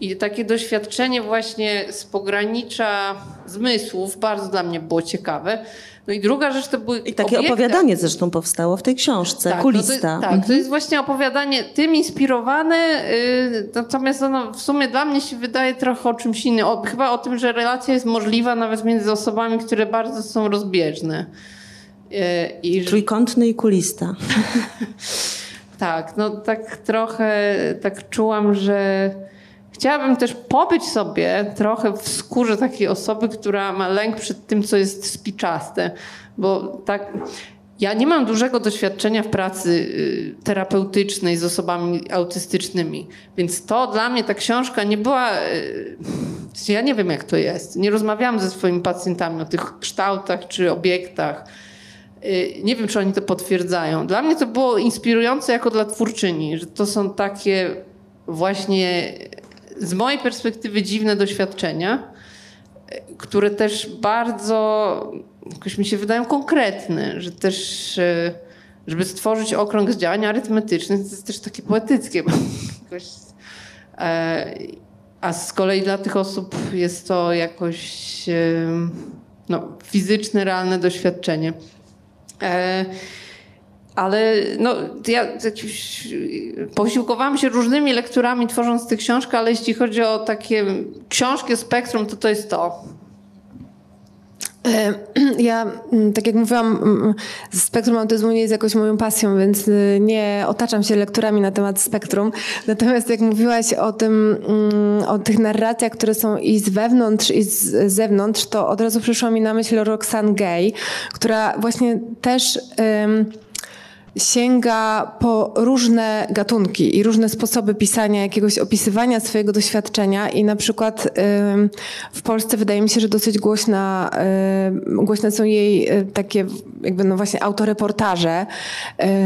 I takie doświadczenie właśnie z pogranicza zmysłów bardzo dla mnie było ciekawe. No i druga rzecz to były I takie obiekty- opowiadanie zresztą powstało w tej książce, tak, kulista. No to, tak, to jest właśnie opowiadanie tym inspirowane, yy, natomiast ono w sumie dla mnie się wydaje trochę o czymś innym. O, chyba o tym, że relacja jest możliwa nawet między osobami, które bardzo są rozbieżne. Yy, i Trójkątny i kulista. tak, no tak trochę tak czułam, że chciałabym też pobyć sobie trochę w skórze takiej osoby, która ma lęk przed tym, co jest spiczaste. Bo tak, ja nie mam dużego doświadczenia w pracy y, terapeutycznej z osobami autystycznymi, więc to dla mnie ta książka nie była. y, Ja nie wiem, jak to jest. Nie rozmawiałam ze swoimi pacjentami o tych kształtach czy obiektach. Y, Nie wiem, czy oni to potwierdzają. Dla mnie to było inspirujące jako dla twórczyni, że to są takie właśnie z mojej perspektywy dziwne doświadczenia, które też bardzo jakoś mi się wydają konkretne, że też y, żeby stworzyć okrąg z działań arytmetycznych, to jest też takie poetyckie. Jakoś, e, a z kolei dla tych osób jest to jakoś e, no, fizyczne, realne doświadczenie. Ale no, ja jakiś, posiłkowałam się różnymi lekturami tworząc tę książkę, ale jeśli chodzi o takie książki spektrum, to to jest to. E, Ja, mm, tak jak mówiłam, mm, spektrum autyzmu nie jest jakoś moją pasją, więc y, nie otaczam się lekturami na temat spektrum. Natomiast jak mówiłaś o tym, mm, o tych narracjach, które są i z wewnątrz, i z zewnątrz, to od razu przyszła mi na myśl Roxane Gay, która właśnie też... sięga po różne gatunki i różne sposoby pisania, jakiegoś opisywania swojego doświadczenia i na przykład w Polsce wydaje mi się, że dosyć głośna, głośne są jej y, takie jakby no właśnie autoreportaże,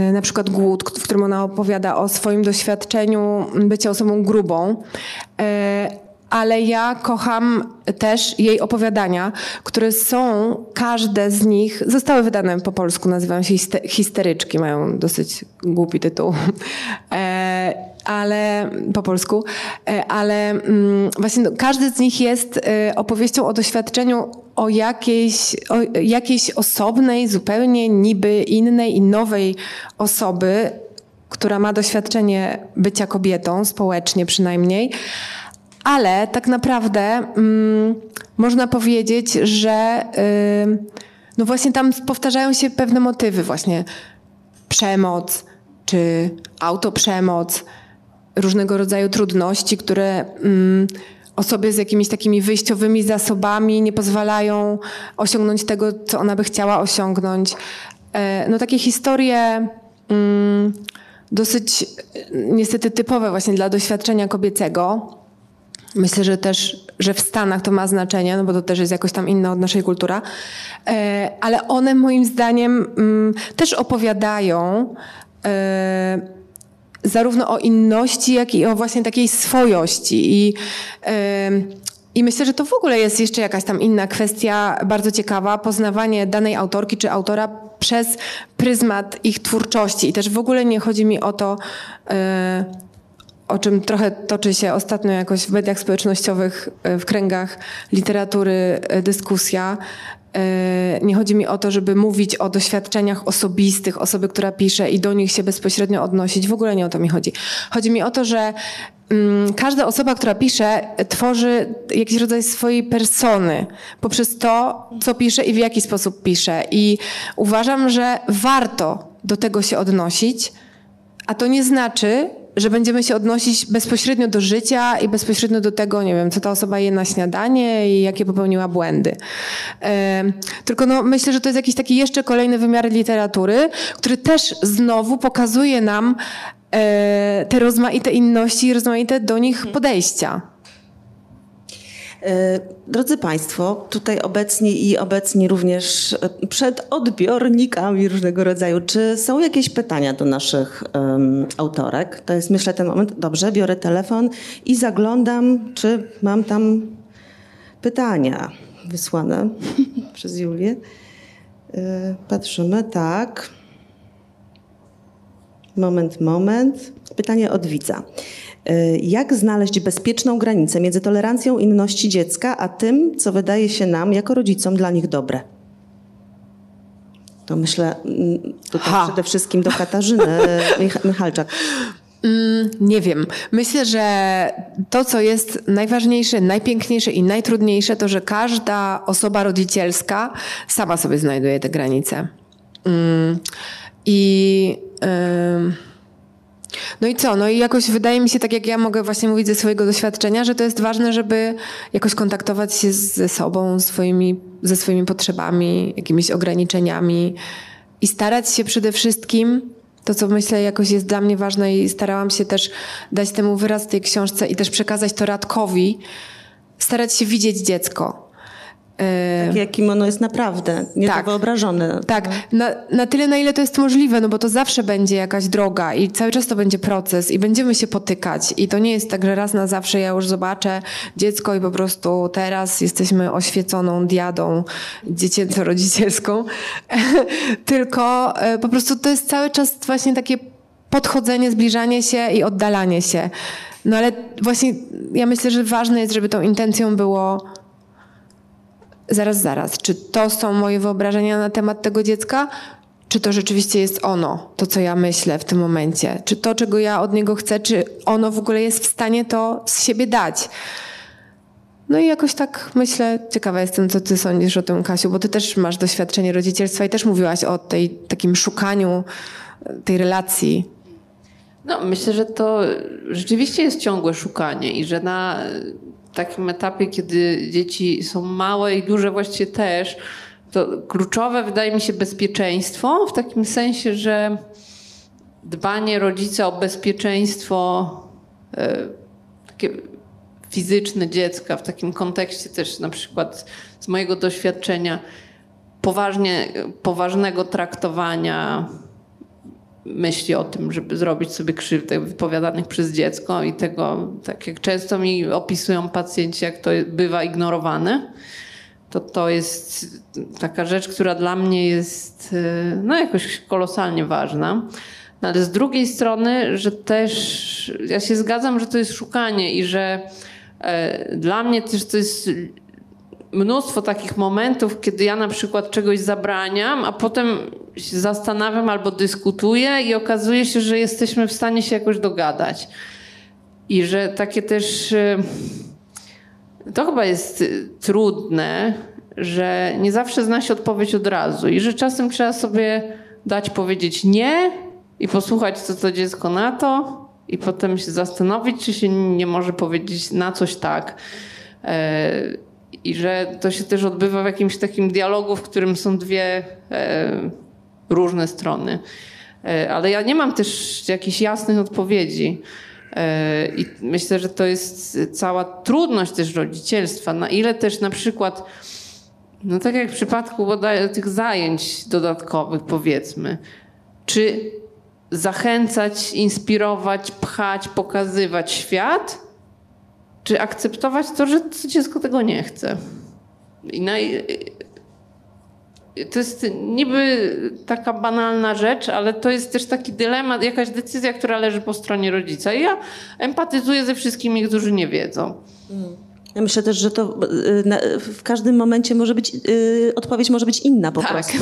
y, na przykład Głód, w którym ona opowiada o swoim doświadczeniu bycia osobą grubą. Ale ja kocham też jej opowiadania, które są, każde z nich, zostały wydane po polsku, nazywają się histe- Histeryczki, mają dosyć głupi tytuł, e, ale po polsku, e, ale mm, właśnie każdy z nich jest e, opowieścią o doświadczeniu o jakiejś, o jakiejś osobnej, zupełnie niby innej i nowej osoby, która ma doświadczenie bycia kobietą, społecznie przynajmniej, ale tak naprawdę mm, można powiedzieć, że y, no właśnie tam powtarzają się pewne motywy, właśnie przemoc czy autoprzemoc, różnego rodzaju trudności, które mm, osobie z jakimiś takimi wyjściowymi zasobami nie pozwalają osiągnąć tego, co ona by chciała osiągnąć. E, no takie historie mm, dosyć e, niestety typowe właśnie dla doświadczenia kobiecego. Myślę, że też, że w Stanach to ma znaczenie, no bo to też jest jakoś tam inna od naszej kultura. E, ale one moim zdaniem mm, też opowiadają e, zarówno o inności, jak i o właśnie takiej swojości. I e, I myślę, że to w ogóle jest jeszcze jakaś tam inna kwestia, bardzo ciekawa, poznawanie danej autorki czy autora przez pryzmat ich twórczości. I też w ogóle nie chodzi mi o to, o czym trochę toczy się ostatnio jakoś w mediach społecznościowych, e, w kręgach literatury e, dyskusja. Nie chodzi mi o to, żeby mówić o doświadczeniach osobistych osoby, która pisze i do nich się bezpośrednio odnosić. W ogóle nie o to mi chodzi. Chodzi mi o to, że Mm, każda osoba, która pisze, tworzy jakiś rodzaj swojej persony poprzez to, co pisze i w jaki sposób pisze. I uważam, że warto do tego się odnosić, a to nie znaczy, że będziemy się odnosić bezpośrednio do życia i bezpośrednio do tego, nie wiem, co ta osoba je na śniadanie i jakie popełniła błędy. Tylko no, myślę, że to jest jakiś taki jeszcze kolejny wymiar literatury, który też znowu pokazuje nam E, te rozmaite inności i rozmaite do nich podejścia. E, drodzy Państwo, tutaj obecni i obecni również e, przed odbiornikami różnego rodzaju, czy są jakieś pytania do naszych um, autorek? To jest myślę ten moment. Dobrze, biorę telefon i zaglądam, czy mam tam pytania wysłane przez Julię. Patrzymy, tak. Moment, moment. Pytanie od widza. Y, jak znaleźć bezpieczną granicę między tolerancją inności dziecka, a tym, co wydaje się nam jako rodzicom dla nich dobre? To myślę mm, tutaj ha. przede wszystkim do Katarzyny Mich Michalczak. Mm, nie wiem. Myślę, że to, co jest najważniejsze, najpiękniejsze i najtrudniejsze, to, że każda osoba rodzicielska sama sobie znajduje te granice. Mm, I no i co? No i jakoś wydaje mi się, tak jak ja mogę właśnie mówić ze swojego doświadczenia, że to jest ważne, żeby jakoś kontaktować się ze sobą, swoimi, ze swoimi potrzebami, jakimiś ograniczeniami i starać się przede wszystkim to, co myślę jakoś jest dla mnie ważne i starałam się też dać temu wyraz w tej książce i też przekazać to Radkowi, starać się widzieć dziecko. Takie, jakim ono jest naprawdę, nie tak, wyobrażone. Tak, na, na tyle, na ile to jest możliwe, no bo to zawsze będzie jakaś droga i cały czas to będzie proces i będziemy się potykać. I to nie jest tak, że raz na zawsze ja już zobaczę dziecko i po prostu teraz jesteśmy oświeconą diadą dziecięco-rodzicielską. Tylko e, po prostu to jest cały czas właśnie takie podchodzenie, zbliżanie się i oddalanie się. No ale właśnie ja myślę, że ważne jest, żeby tą intencją było zaraz, zaraz, czy to są moje wyobrażenia na temat tego dziecka, czy to rzeczywiście jest ono, to co ja myślę w tym momencie, czy to, czego ja od niego chcę, czy ono w ogóle jest w stanie to z siebie dać. No i jakoś tak myślę, ciekawa jestem, co ty sądzisz o tym, Kasiu, bo ty też masz doświadczenie rodzicielstwa i też mówiłaś o tej takim szukaniu tej relacji. No, myślę, że to rzeczywiście jest ciągłe szukanie i że na takim etapie, kiedy dzieci są małe i duże właściwie też, to kluczowe wydaje mi się bezpieczeństwo, w takim sensie, że dbanie rodzica o bezpieczeństwo e, takie fizyczne dziecka, w takim kontekście też na przykład z mojego doświadczenia poważnie, poważnego traktowania myśli o tym, żeby zrobić sobie krzywdę wypowiadanych przez dziecko i tego, tak jak często mi opisują pacjenci, jak to bywa ignorowane, to to jest taka rzecz, która dla mnie jest e, no, jakoś kolosalnie ważna. No, ale z drugiej strony, że też ja się zgadzam, że to jest szukanie i że e, dla mnie też to jest mnóstwo takich momentów, kiedy ja na przykład czegoś zabraniam, a potem się zastanawiam albo dyskutuję i okazuje się, że jesteśmy w stanie się jakoś dogadać. I że takie też. Y, to chyba jest trudne, że nie zawsze zna się odpowiedź od razu i że czasem trzeba sobie dać powiedzieć nie i posłuchać, co to dziecko na to, i potem się zastanowić, czy się nie może powiedzieć na coś tak. I że to się też odbywa w jakimś takim dialogu, w którym są dwie e, różne strony. E, ale ja nie mam też jakichś jasnych odpowiedzi. E, I myślę, że to jest cała trudność też rodzicielstwa. Na ile też na przykład, no tak jak w przypadku tych zajęć dodatkowych, powiedzmy, czy zachęcać, inspirować, pchać, pokazywać świat, czy akceptować to, że dziecko tego nie chce. I naj... To jest niby taka banalna rzecz, ale to jest też taki dylemat, jakaś decyzja, która leży po stronie rodzica. I ja empatyzuję ze wszystkimi, którzy nie wiedzą. Ja myślę też, że to y, w każdym momencie może być, y, odpowiedź może być inna po Tak. prostu.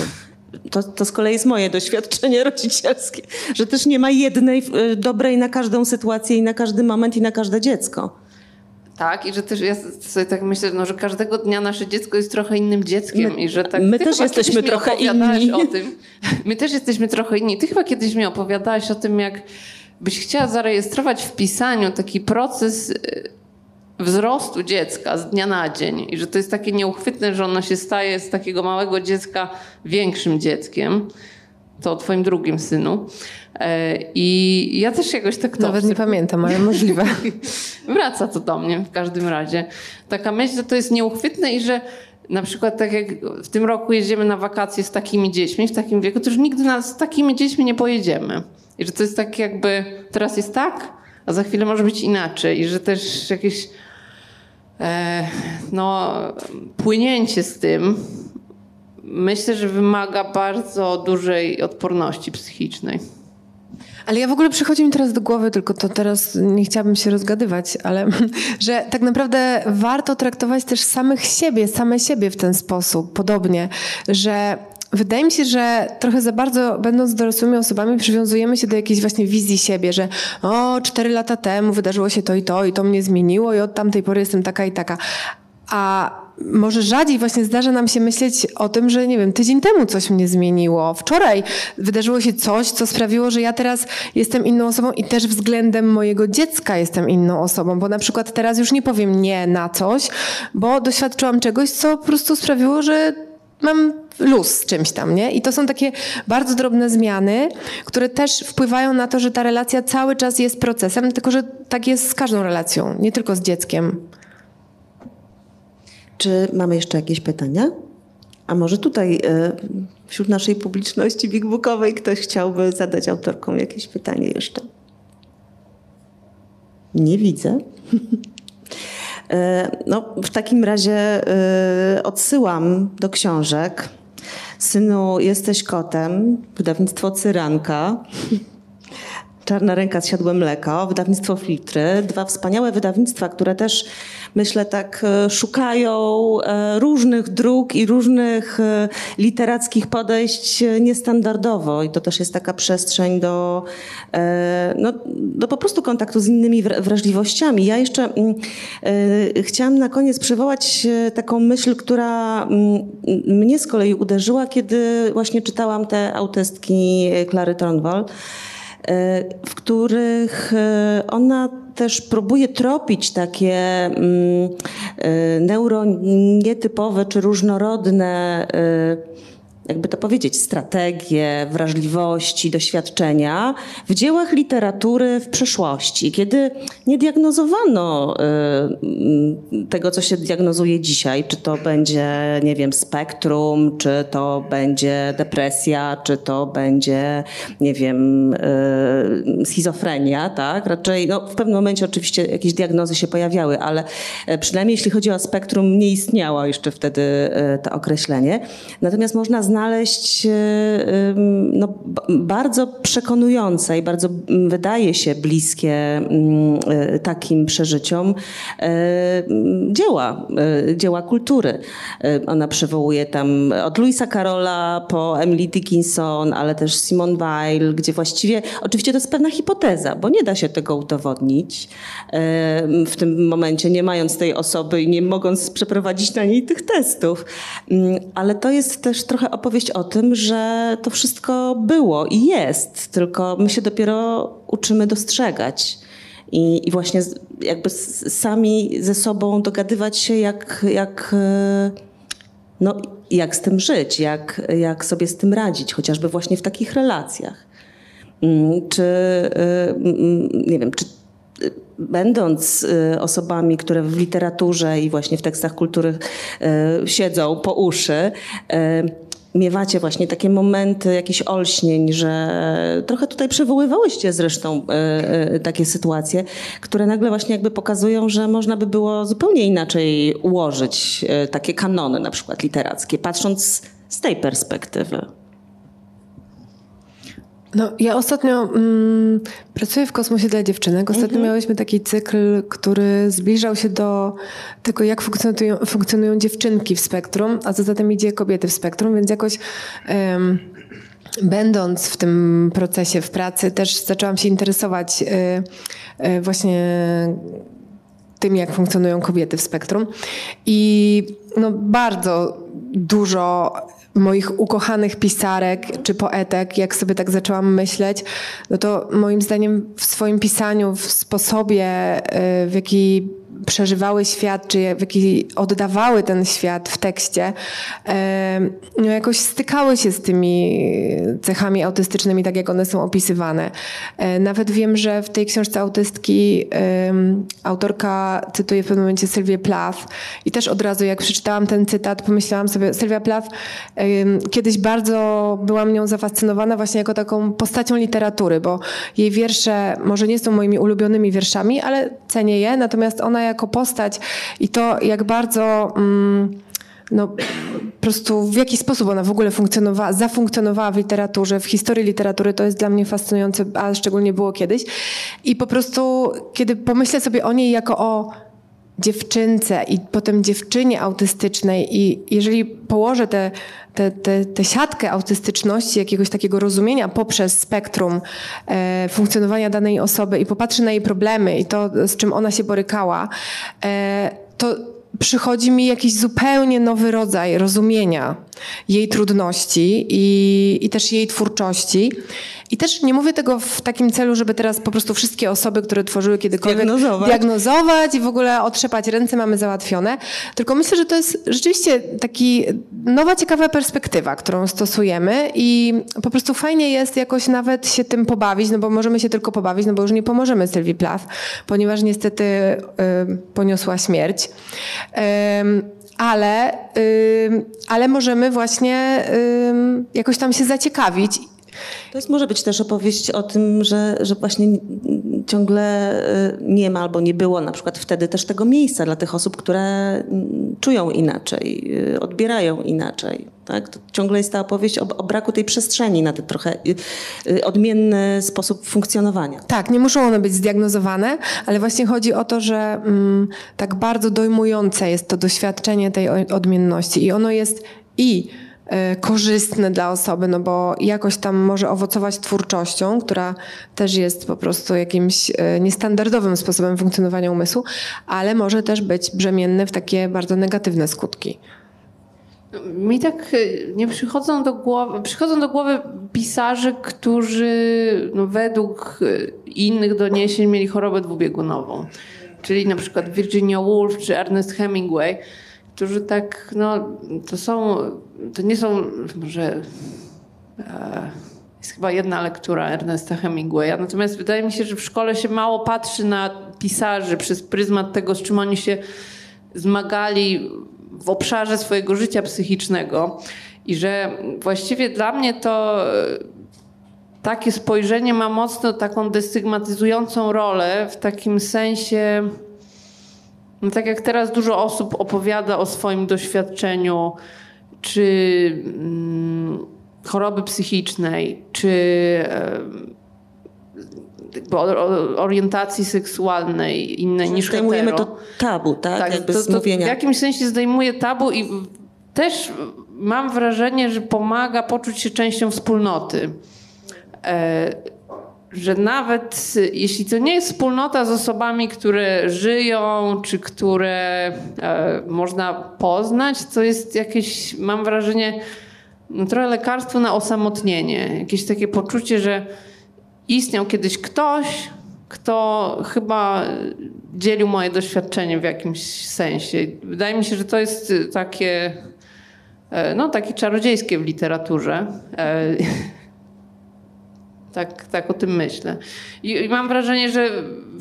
To, to z kolei jest moje doświadczenie rodzicielskie, że też nie ma jednej y, dobrej na każdą sytuację i na każdy moment i na każde dziecko. Tak, i że też ja sobie tak myślę, no, że każdego dnia nasze dziecko jest trochę innym dzieckiem My- i że tak. my też jesteśmy trochę inni. o tym. My też jesteśmy trochę inni. Ty chyba kiedyś mi opowiadałaś o tym, jak byś chciała zarejestrować w pisaniu taki proces y, wzrostu dziecka z dnia na dzień i że to jest takie nieuchwytne, że ono się staje z takiego małego dziecka większym dzieckiem. To o twoim drugim synu. E, I ja też jakoś tak to Nawet nie pamiętam, ale możliwe. Wraca to do mnie w każdym razie. Taka myśl, że to jest nieuchwytne i że na przykład tak jak w tym roku jedziemy na wakacje z takimi dziećmi w takim wieku, to już nigdy na, z takimi dziećmi nie pojedziemy. I że to jest tak jakby teraz jest tak, a za chwilę może być inaczej. I że też jakieś e, no, płynięcie z tym myślę, że wymaga bardzo dużej odporności psychicznej. Ale ja w ogóle przychodzi mi teraz do głowy, tylko to teraz nie chciałabym się rozgadywać, ale że tak naprawdę warto traktować też samych siebie, same siebie w ten sposób, podobnie, że wydaje mi się, że trochę za bardzo, będąc dorosłymi osobami, przywiązujemy się do jakiejś właśnie wizji siebie, że o, cztery lata temu wydarzyło się to i to i to mnie zmieniło i od tamtej pory jestem taka i taka. A może rzadziej właśnie zdarza nam się myśleć o tym, że nie wiem, tydzień temu coś mnie zmieniło. Wczoraj wydarzyło się coś, co sprawiło, że ja teraz jestem inną osobą i też względem mojego dziecka jestem inną osobą, bo na przykład teraz już nie powiem nie na coś, bo doświadczyłam czegoś, co po prostu sprawiło, że mam luz z czymś tam, nie? I to są takie bardzo drobne zmiany, które też wpływają na to, że ta relacja cały czas jest procesem, tylko że tak jest z każdą relacją, nie tylko z dzieckiem. Czy mamy jeszcze jakieś pytania? A może tutaj y, wśród naszej publiczności bigbookowej ktoś chciałby zadać autorkom jakieś pytanie jeszcze? Nie widzę. E, No, w takim razie e, odsyłam do książek. Synu, jesteś kotem, wydawnictwo Cyranka. Czarna ręka z mleko, wydawnictwo Filtry. Dwa wspaniałe wydawnictwa, które też myślę tak e, szukają e, różnych dróg i różnych e, literackich podejść niestandardowo. I to też jest taka przestrzeń do, no, do po prostu kontaktu z innymi wra- wrażliwościami. Ja jeszcze mm, chciałam na koniec przywołać taką myśl, która mm, mnie z kolei uderzyła, kiedy właśnie czytałam te autystki Klary Tronwald w których e, ona też próbuje tropić takie mm, e, neuronietypowe czy różnorodne, jakby to powiedzieć, strategie, wrażliwości, doświadczenia w dziełach literatury w przeszłości, kiedy nie diagnozowano mm, tego, co się diagnozuje dzisiaj, czy to będzie, nie wiem, spektrum, czy to będzie depresja, czy to będzie, nie wiem, e, schizofrenia, tak? Raczej, no, w pewnym momencie oczywiście jakieś diagnozy się pojawiały, ale e, przynajmniej jeśli chodzi o spektrum, nie istniało jeszcze wtedy e, to określenie. Natomiast można znaleźć e, ym, no, bardzo przekonujące i bardzo wydaje się bliskie e, takim przeżyciom e, dzieła, e, dzieła kultury. E, Ona przywołuje tam od Louisa Carola po Emily Dickinson, ale też Simone Weil, gdzie właściwie, oczywiście to jest pewna hipoteza, bo nie da się tego udowodnić e, w tym momencie, nie mając tej osoby i nie mogąc przeprowadzić na niej tych testów. Ale to jest też trochę opowieść o tym, że to wszystko było i jest, tylko my się dopiero uczymy dostrzegać. I, i właśnie jakby sami ze sobą dogadywać się, jak, jak, e, no, jak z tym żyć, jak, jak sobie z tym radzić, chociażby właśnie w takich relacjach. Mm, Czy, mm, nie wiem, czy y, będąc osobami, które w literaturze i właśnie w tekstach kultury siedzą po uszy, miewacie właśnie takie momenty jakichś olśnień, że trochę tutaj przywoływałyście zresztą e, e, takie sytuacje, które nagle właśnie jakby pokazują, że można by było zupełnie inaczej ułożyć e, takie kanony na przykład literackie, patrząc z tej perspektywy. No, ja ostatnio mm, pracuję w Kosmosie dla dziewczynek. Ostatnio Mhm. miałyśmy taki cykl, który zbliżał się do tego, jak funkcjonują, funkcjonują dziewczynki w spektrum, a co za tym idzie kobiety w spektrum, więc jakoś będąc w tym procesie w pracy też zaczęłam się interesować y, y, właśnie tym, jak funkcjonują kobiety w spektrum. I no, bardzo dużo moich ukochanych pisarek czy poetek, jak sobie tak zaczęłam myśleć, no to moim zdaniem w swoim pisaniu, w sposobie, y, w jaki przeżywały świat, czy w jaki oddawały ten świat w tekście, e, no jakoś stykały się z tymi cechami autystycznymi, tak jak one są opisywane. E, Nawet wiem, że w tej książce autystki autorka cytuje w pewnym momencie Sylwię Plath i też od razu jak przeczytałam ten cytat, pomyślałam sobie, Sylwia Plath kiedyś bardzo byłam nią zafascynowana właśnie jako taką postacią literatury, bo jej wiersze może nie są moimi ulubionymi wierszami, ale cenię je, natomiast ona jako postać i to jak bardzo... Mm, no, po prostu w jaki sposób ona w ogóle funkcjonowała, zafunkcjonowała w literaturze, w historii literatury, to jest dla mnie fascynujące, a szczególnie było kiedyś. I po prostu, kiedy pomyślę sobie o niej jako o dziewczynce i potem dziewczynie autystycznej i jeżeli położę tę te, te, te siatkę autystyczności, jakiegoś takiego rozumienia poprzez spektrum e, funkcjonowania danej osoby i popatrzę na jej problemy i to, z czym ona się borykała, e, to przychodzi mi jakiś zupełnie nowy rodzaj rozumienia jej trudności i, i też jej twórczości. I też nie mówię tego w takim celu, żeby teraz po prostu wszystkie osoby, które tworzyły kiedykolwiek Diagnozować. diagnozować i w ogóle otrzepać ręce mamy załatwione. Tylko myślę, że to jest rzeczywiście taki nowa, ciekawa perspektywa, którą stosujemy i po prostu fajnie jest jakoś nawet się tym pobawić, no bo możemy się tylko pobawić, no bo już nie pomożemy Sylwii Plath, ponieważ niestety y, poniosła śmierć. Ym, ale, ale możemy właśnie jakoś tam się zaciekawić To jest, może być też opowieść o tym, że, że właśnie ciągle y, nie ma albo nie było na przykład wtedy też tego miejsca dla tych osób, które mm, czują inaczej, y, odbierają inaczej. Tak? To ciągle jest ta opowieść o, o braku tej przestrzeni na ten trochę y, odmienny sposób funkcjonowania. Tak, nie muszą one być zdiagnozowane, ale właśnie chodzi o to, że mm, tak bardzo dojmujące jest to doświadczenie tej odmienności i ono jest i korzystne dla osoby, no bo jakoś tam może owocować twórczością, która też jest po prostu jakimś e, niestandardowym sposobem funkcjonowania umysłu, ale może też być brzemienne w takie bardzo negatywne skutki. Mi tak y, nie przychodzą do głowy, przychodzą do głowy pisarze, którzy no, według innych doniesień mieli chorobę dwubiegunową. Czyli na przykład Virginia Woolf czy Ernest Hemingway, którzy tak, no to są, to nie są może e, jest chyba jedna lektura Ernesta Hemingwaya. Natomiast wydaje mi się, że w szkole się mało patrzy na pisarzy przez pryzmat tego, z czym oni się zmagali w obszarze swojego życia psychicznego. I że właściwie dla mnie to e, takie spojrzenie ma mocno taką destygmatyzującą rolę w takim sensie. No tak jak teraz dużo osób opowiada o swoim doświadczeniu, czy mm, choroby psychicznej, czy o- o- orientacji seksualnej innej niż Zdejmujemy hetero. to tabu, tak? Jakby to, to w jakimś sensie zdejmuje tabu i też mam wrażenie, że pomaga poczuć się częścią wspólnoty. E, że nawet jeśli to nie jest wspólnota z osobami, które żyją, czy które e, można poznać, to jest jakieś, mam wrażenie, no, trochę lekarstwo na osamotnienie. Jakieś takie poczucie, że istniał kiedyś ktoś, kto chyba dzielił moje doświadczenie w jakimś sensie. Wydaje mi się, że to jest takie, e, no, takie czarodziejskie w literaturze. E, Tak, tak o tym myślę. I, I mam wrażenie, że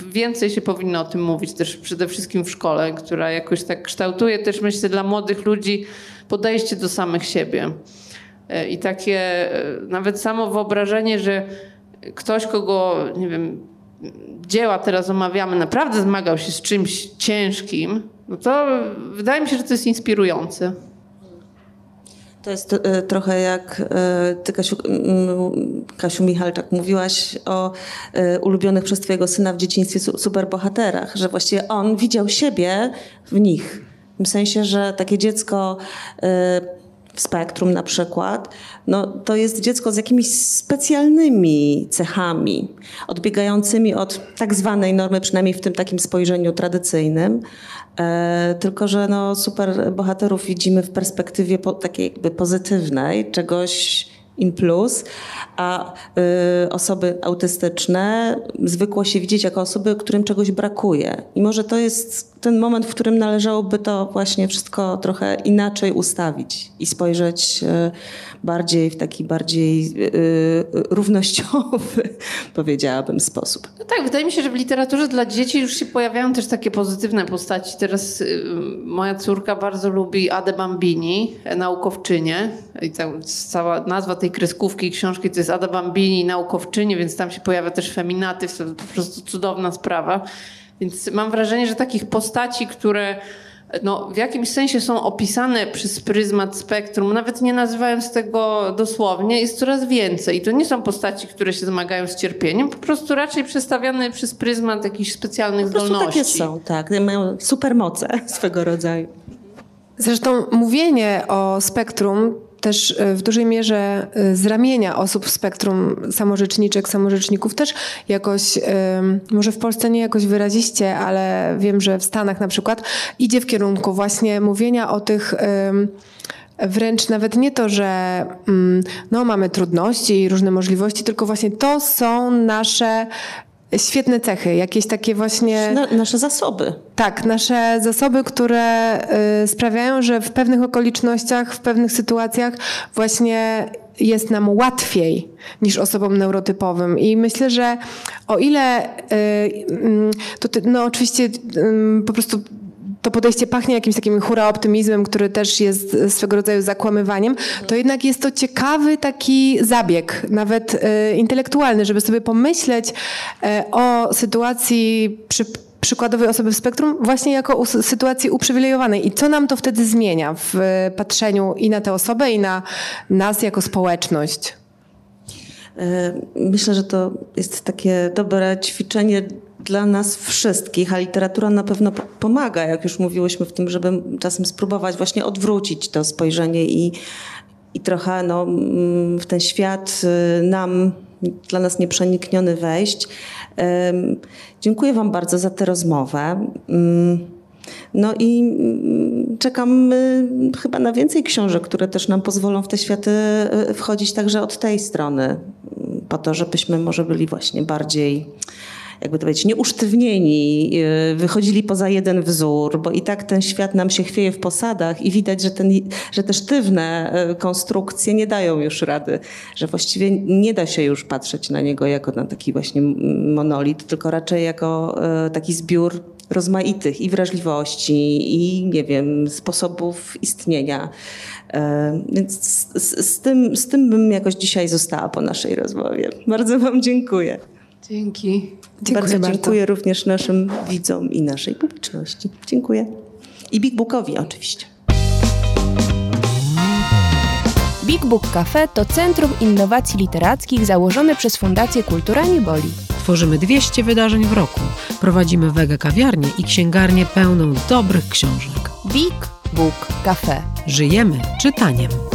więcej się powinno o tym mówić też przede wszystkim w szkole, która jakoś tak kształtuje też, myślę, dla młodych ludzi podejście do samych siebie. E, I takie e, nawet samo wyobrażenie, że ktoś, kogo, nie wiem, dzieła teraz omawiamy, naprawdę zmagał się z czymś ciężkim, no to wydaje mi się, że to jest inspirujące. To jest e, trochę jak e, ty, Kasiu, Kasiu Michalczak, mówiłaś o e, ulubionych przez twojego syna w dzieciństwie superbohaterach, że właściwie on widział siebie w nich. W sensie, że takie dziecko spektrum na przykład, no, to jest dziecko z jakimiś specjalnymi cechami, odbiegającymi od tak zwanej normy, przynajmniej w tym takim spojrzeniu tradycyjnym. E, tylko, że no, super bohaterów widzimy w perspektywie po, takiej jakby pozytywnej, czegoś in plus, a y, osoby autystyczne zwykło się widzieć jako osoby, którym czegoś brakuje. I może to jest ten moment, w którym należałoby to właśnie wszystko trochę inaczej ustawić i spojrzeć y, bardziej w taki bardziej y, y równościowy, powiedziałabym, sposób. No tak, wydaje mi się, że w literaturze dla dzieci już się pojawiają też takie pozytywne postaci. Teraz y, moja córka bardzo lubi Ade Bambini, naukowczynię. I ta, cała nazwa tej kreskówki książki to jest Ada Bambini, naukowczyni, więc tam się pojawia też feminatyw, to po prostu cudowna sprawa. Więc mam wrażenie, że takich postaci, które no, w jakimś sensie są opisane przez pryzmat spektrum, nawet nie nazywając tego dosłownie, jest coraz więcej. I to nie są postaci, które się zmagają z cierpieniem, po prostu raczej przedstawiane przez pryzmat jakichś specjalnych po zdolności. takie są, tak. Mają supermoce swego rodzaju. Zresztą mówienie o spektrum też e, w dużej mierze e, z ramienia osób w spektrum samorzeczniczek, samorzeczników też jakoś, może w Polsce nie jakoś wyraziście, ale wiem, że w Stanach na przykład idzie w kierunku właśnie mówienia o tych wręcz nawet nie to, że mm, no, mamy trudności i różne możliwości, tylko właśnie to są nasze świetne cechy, jakieś takie właśnie. Na, nasze zasoby. Tak, nasze zasoby, które y, sprawiają, że w pewnych okolicznościach, w pewnych sytuacjach właśnie jest nam łatwiej niż osobom neurotypowym. I myślę, że o ile y, y, to no oczywiście y, po prostu to podejście pachnie jakimś takim hura optymizmem, który też jest swego rodzaju zakłamywaniem, to jednak jest to ciekawy taki zabieg, nawet e, intelektualny, żeby sobie pomyśleć e, o sytuacji przy przykładowej osoby w spektrum właśnie jako sytuacji uprzywilejowanej. I co nam to wtedy zmienia w patrzeniu i na tę osobę, i na nas jako społeczność? E, myślę, że to jest takie dobre ćwiczenie dla nas wszystkich, a literatura na pewno pomaga, jak już mówiłyśmy w tym, żeby czasem spróbować właśnie odwrócić to spojrzenie i, i trochę no, w ten świat y, nam, dla nas nieprzenikniony wejść. Dziękuję Wam bardzo za tę rozmowę. No i mm, czekam chyba na więcej książek, które też nam pozwolą w te światy y, wchodzić także od tej strony, po to, żebyśmy może byli właśnie bardziej jakby to powiedzieć, nieusztywnieni, y, wychodzili poza jeden wzór, bo i tak ten świat nam się chwieje w posadach i widać, że, ten, że te sztywne y, konstrukcje nie dają już rady, że właściwie nie da się już patrzeć na niego jako na taki właśnie monolit, tylko raczej jako y, taki zbiór rozmaitych i wrażliwości, i nie wiem, sposobów istnienia. Więc z, z, tym, z tym bym jakoś dzisiaj została po naszej rozmowie. Bardzo Wam dziękuję. Dzięki. Dziękuję bardzo dziękuję bardzo. również naszym widzom i naszej publiczności. Dziękuję. I Big Bookowi oczywiście. Big Book Cafe to Centrum Innowacji Literackich założone przez Fundację Kultura Nie Boli. Tworzymy 200 wydarzeń w roku. Prowadzimy wege kawiarnię i księgarnię pełną dobrych książek. Big Book Cafe. Żyjemy czytaniem.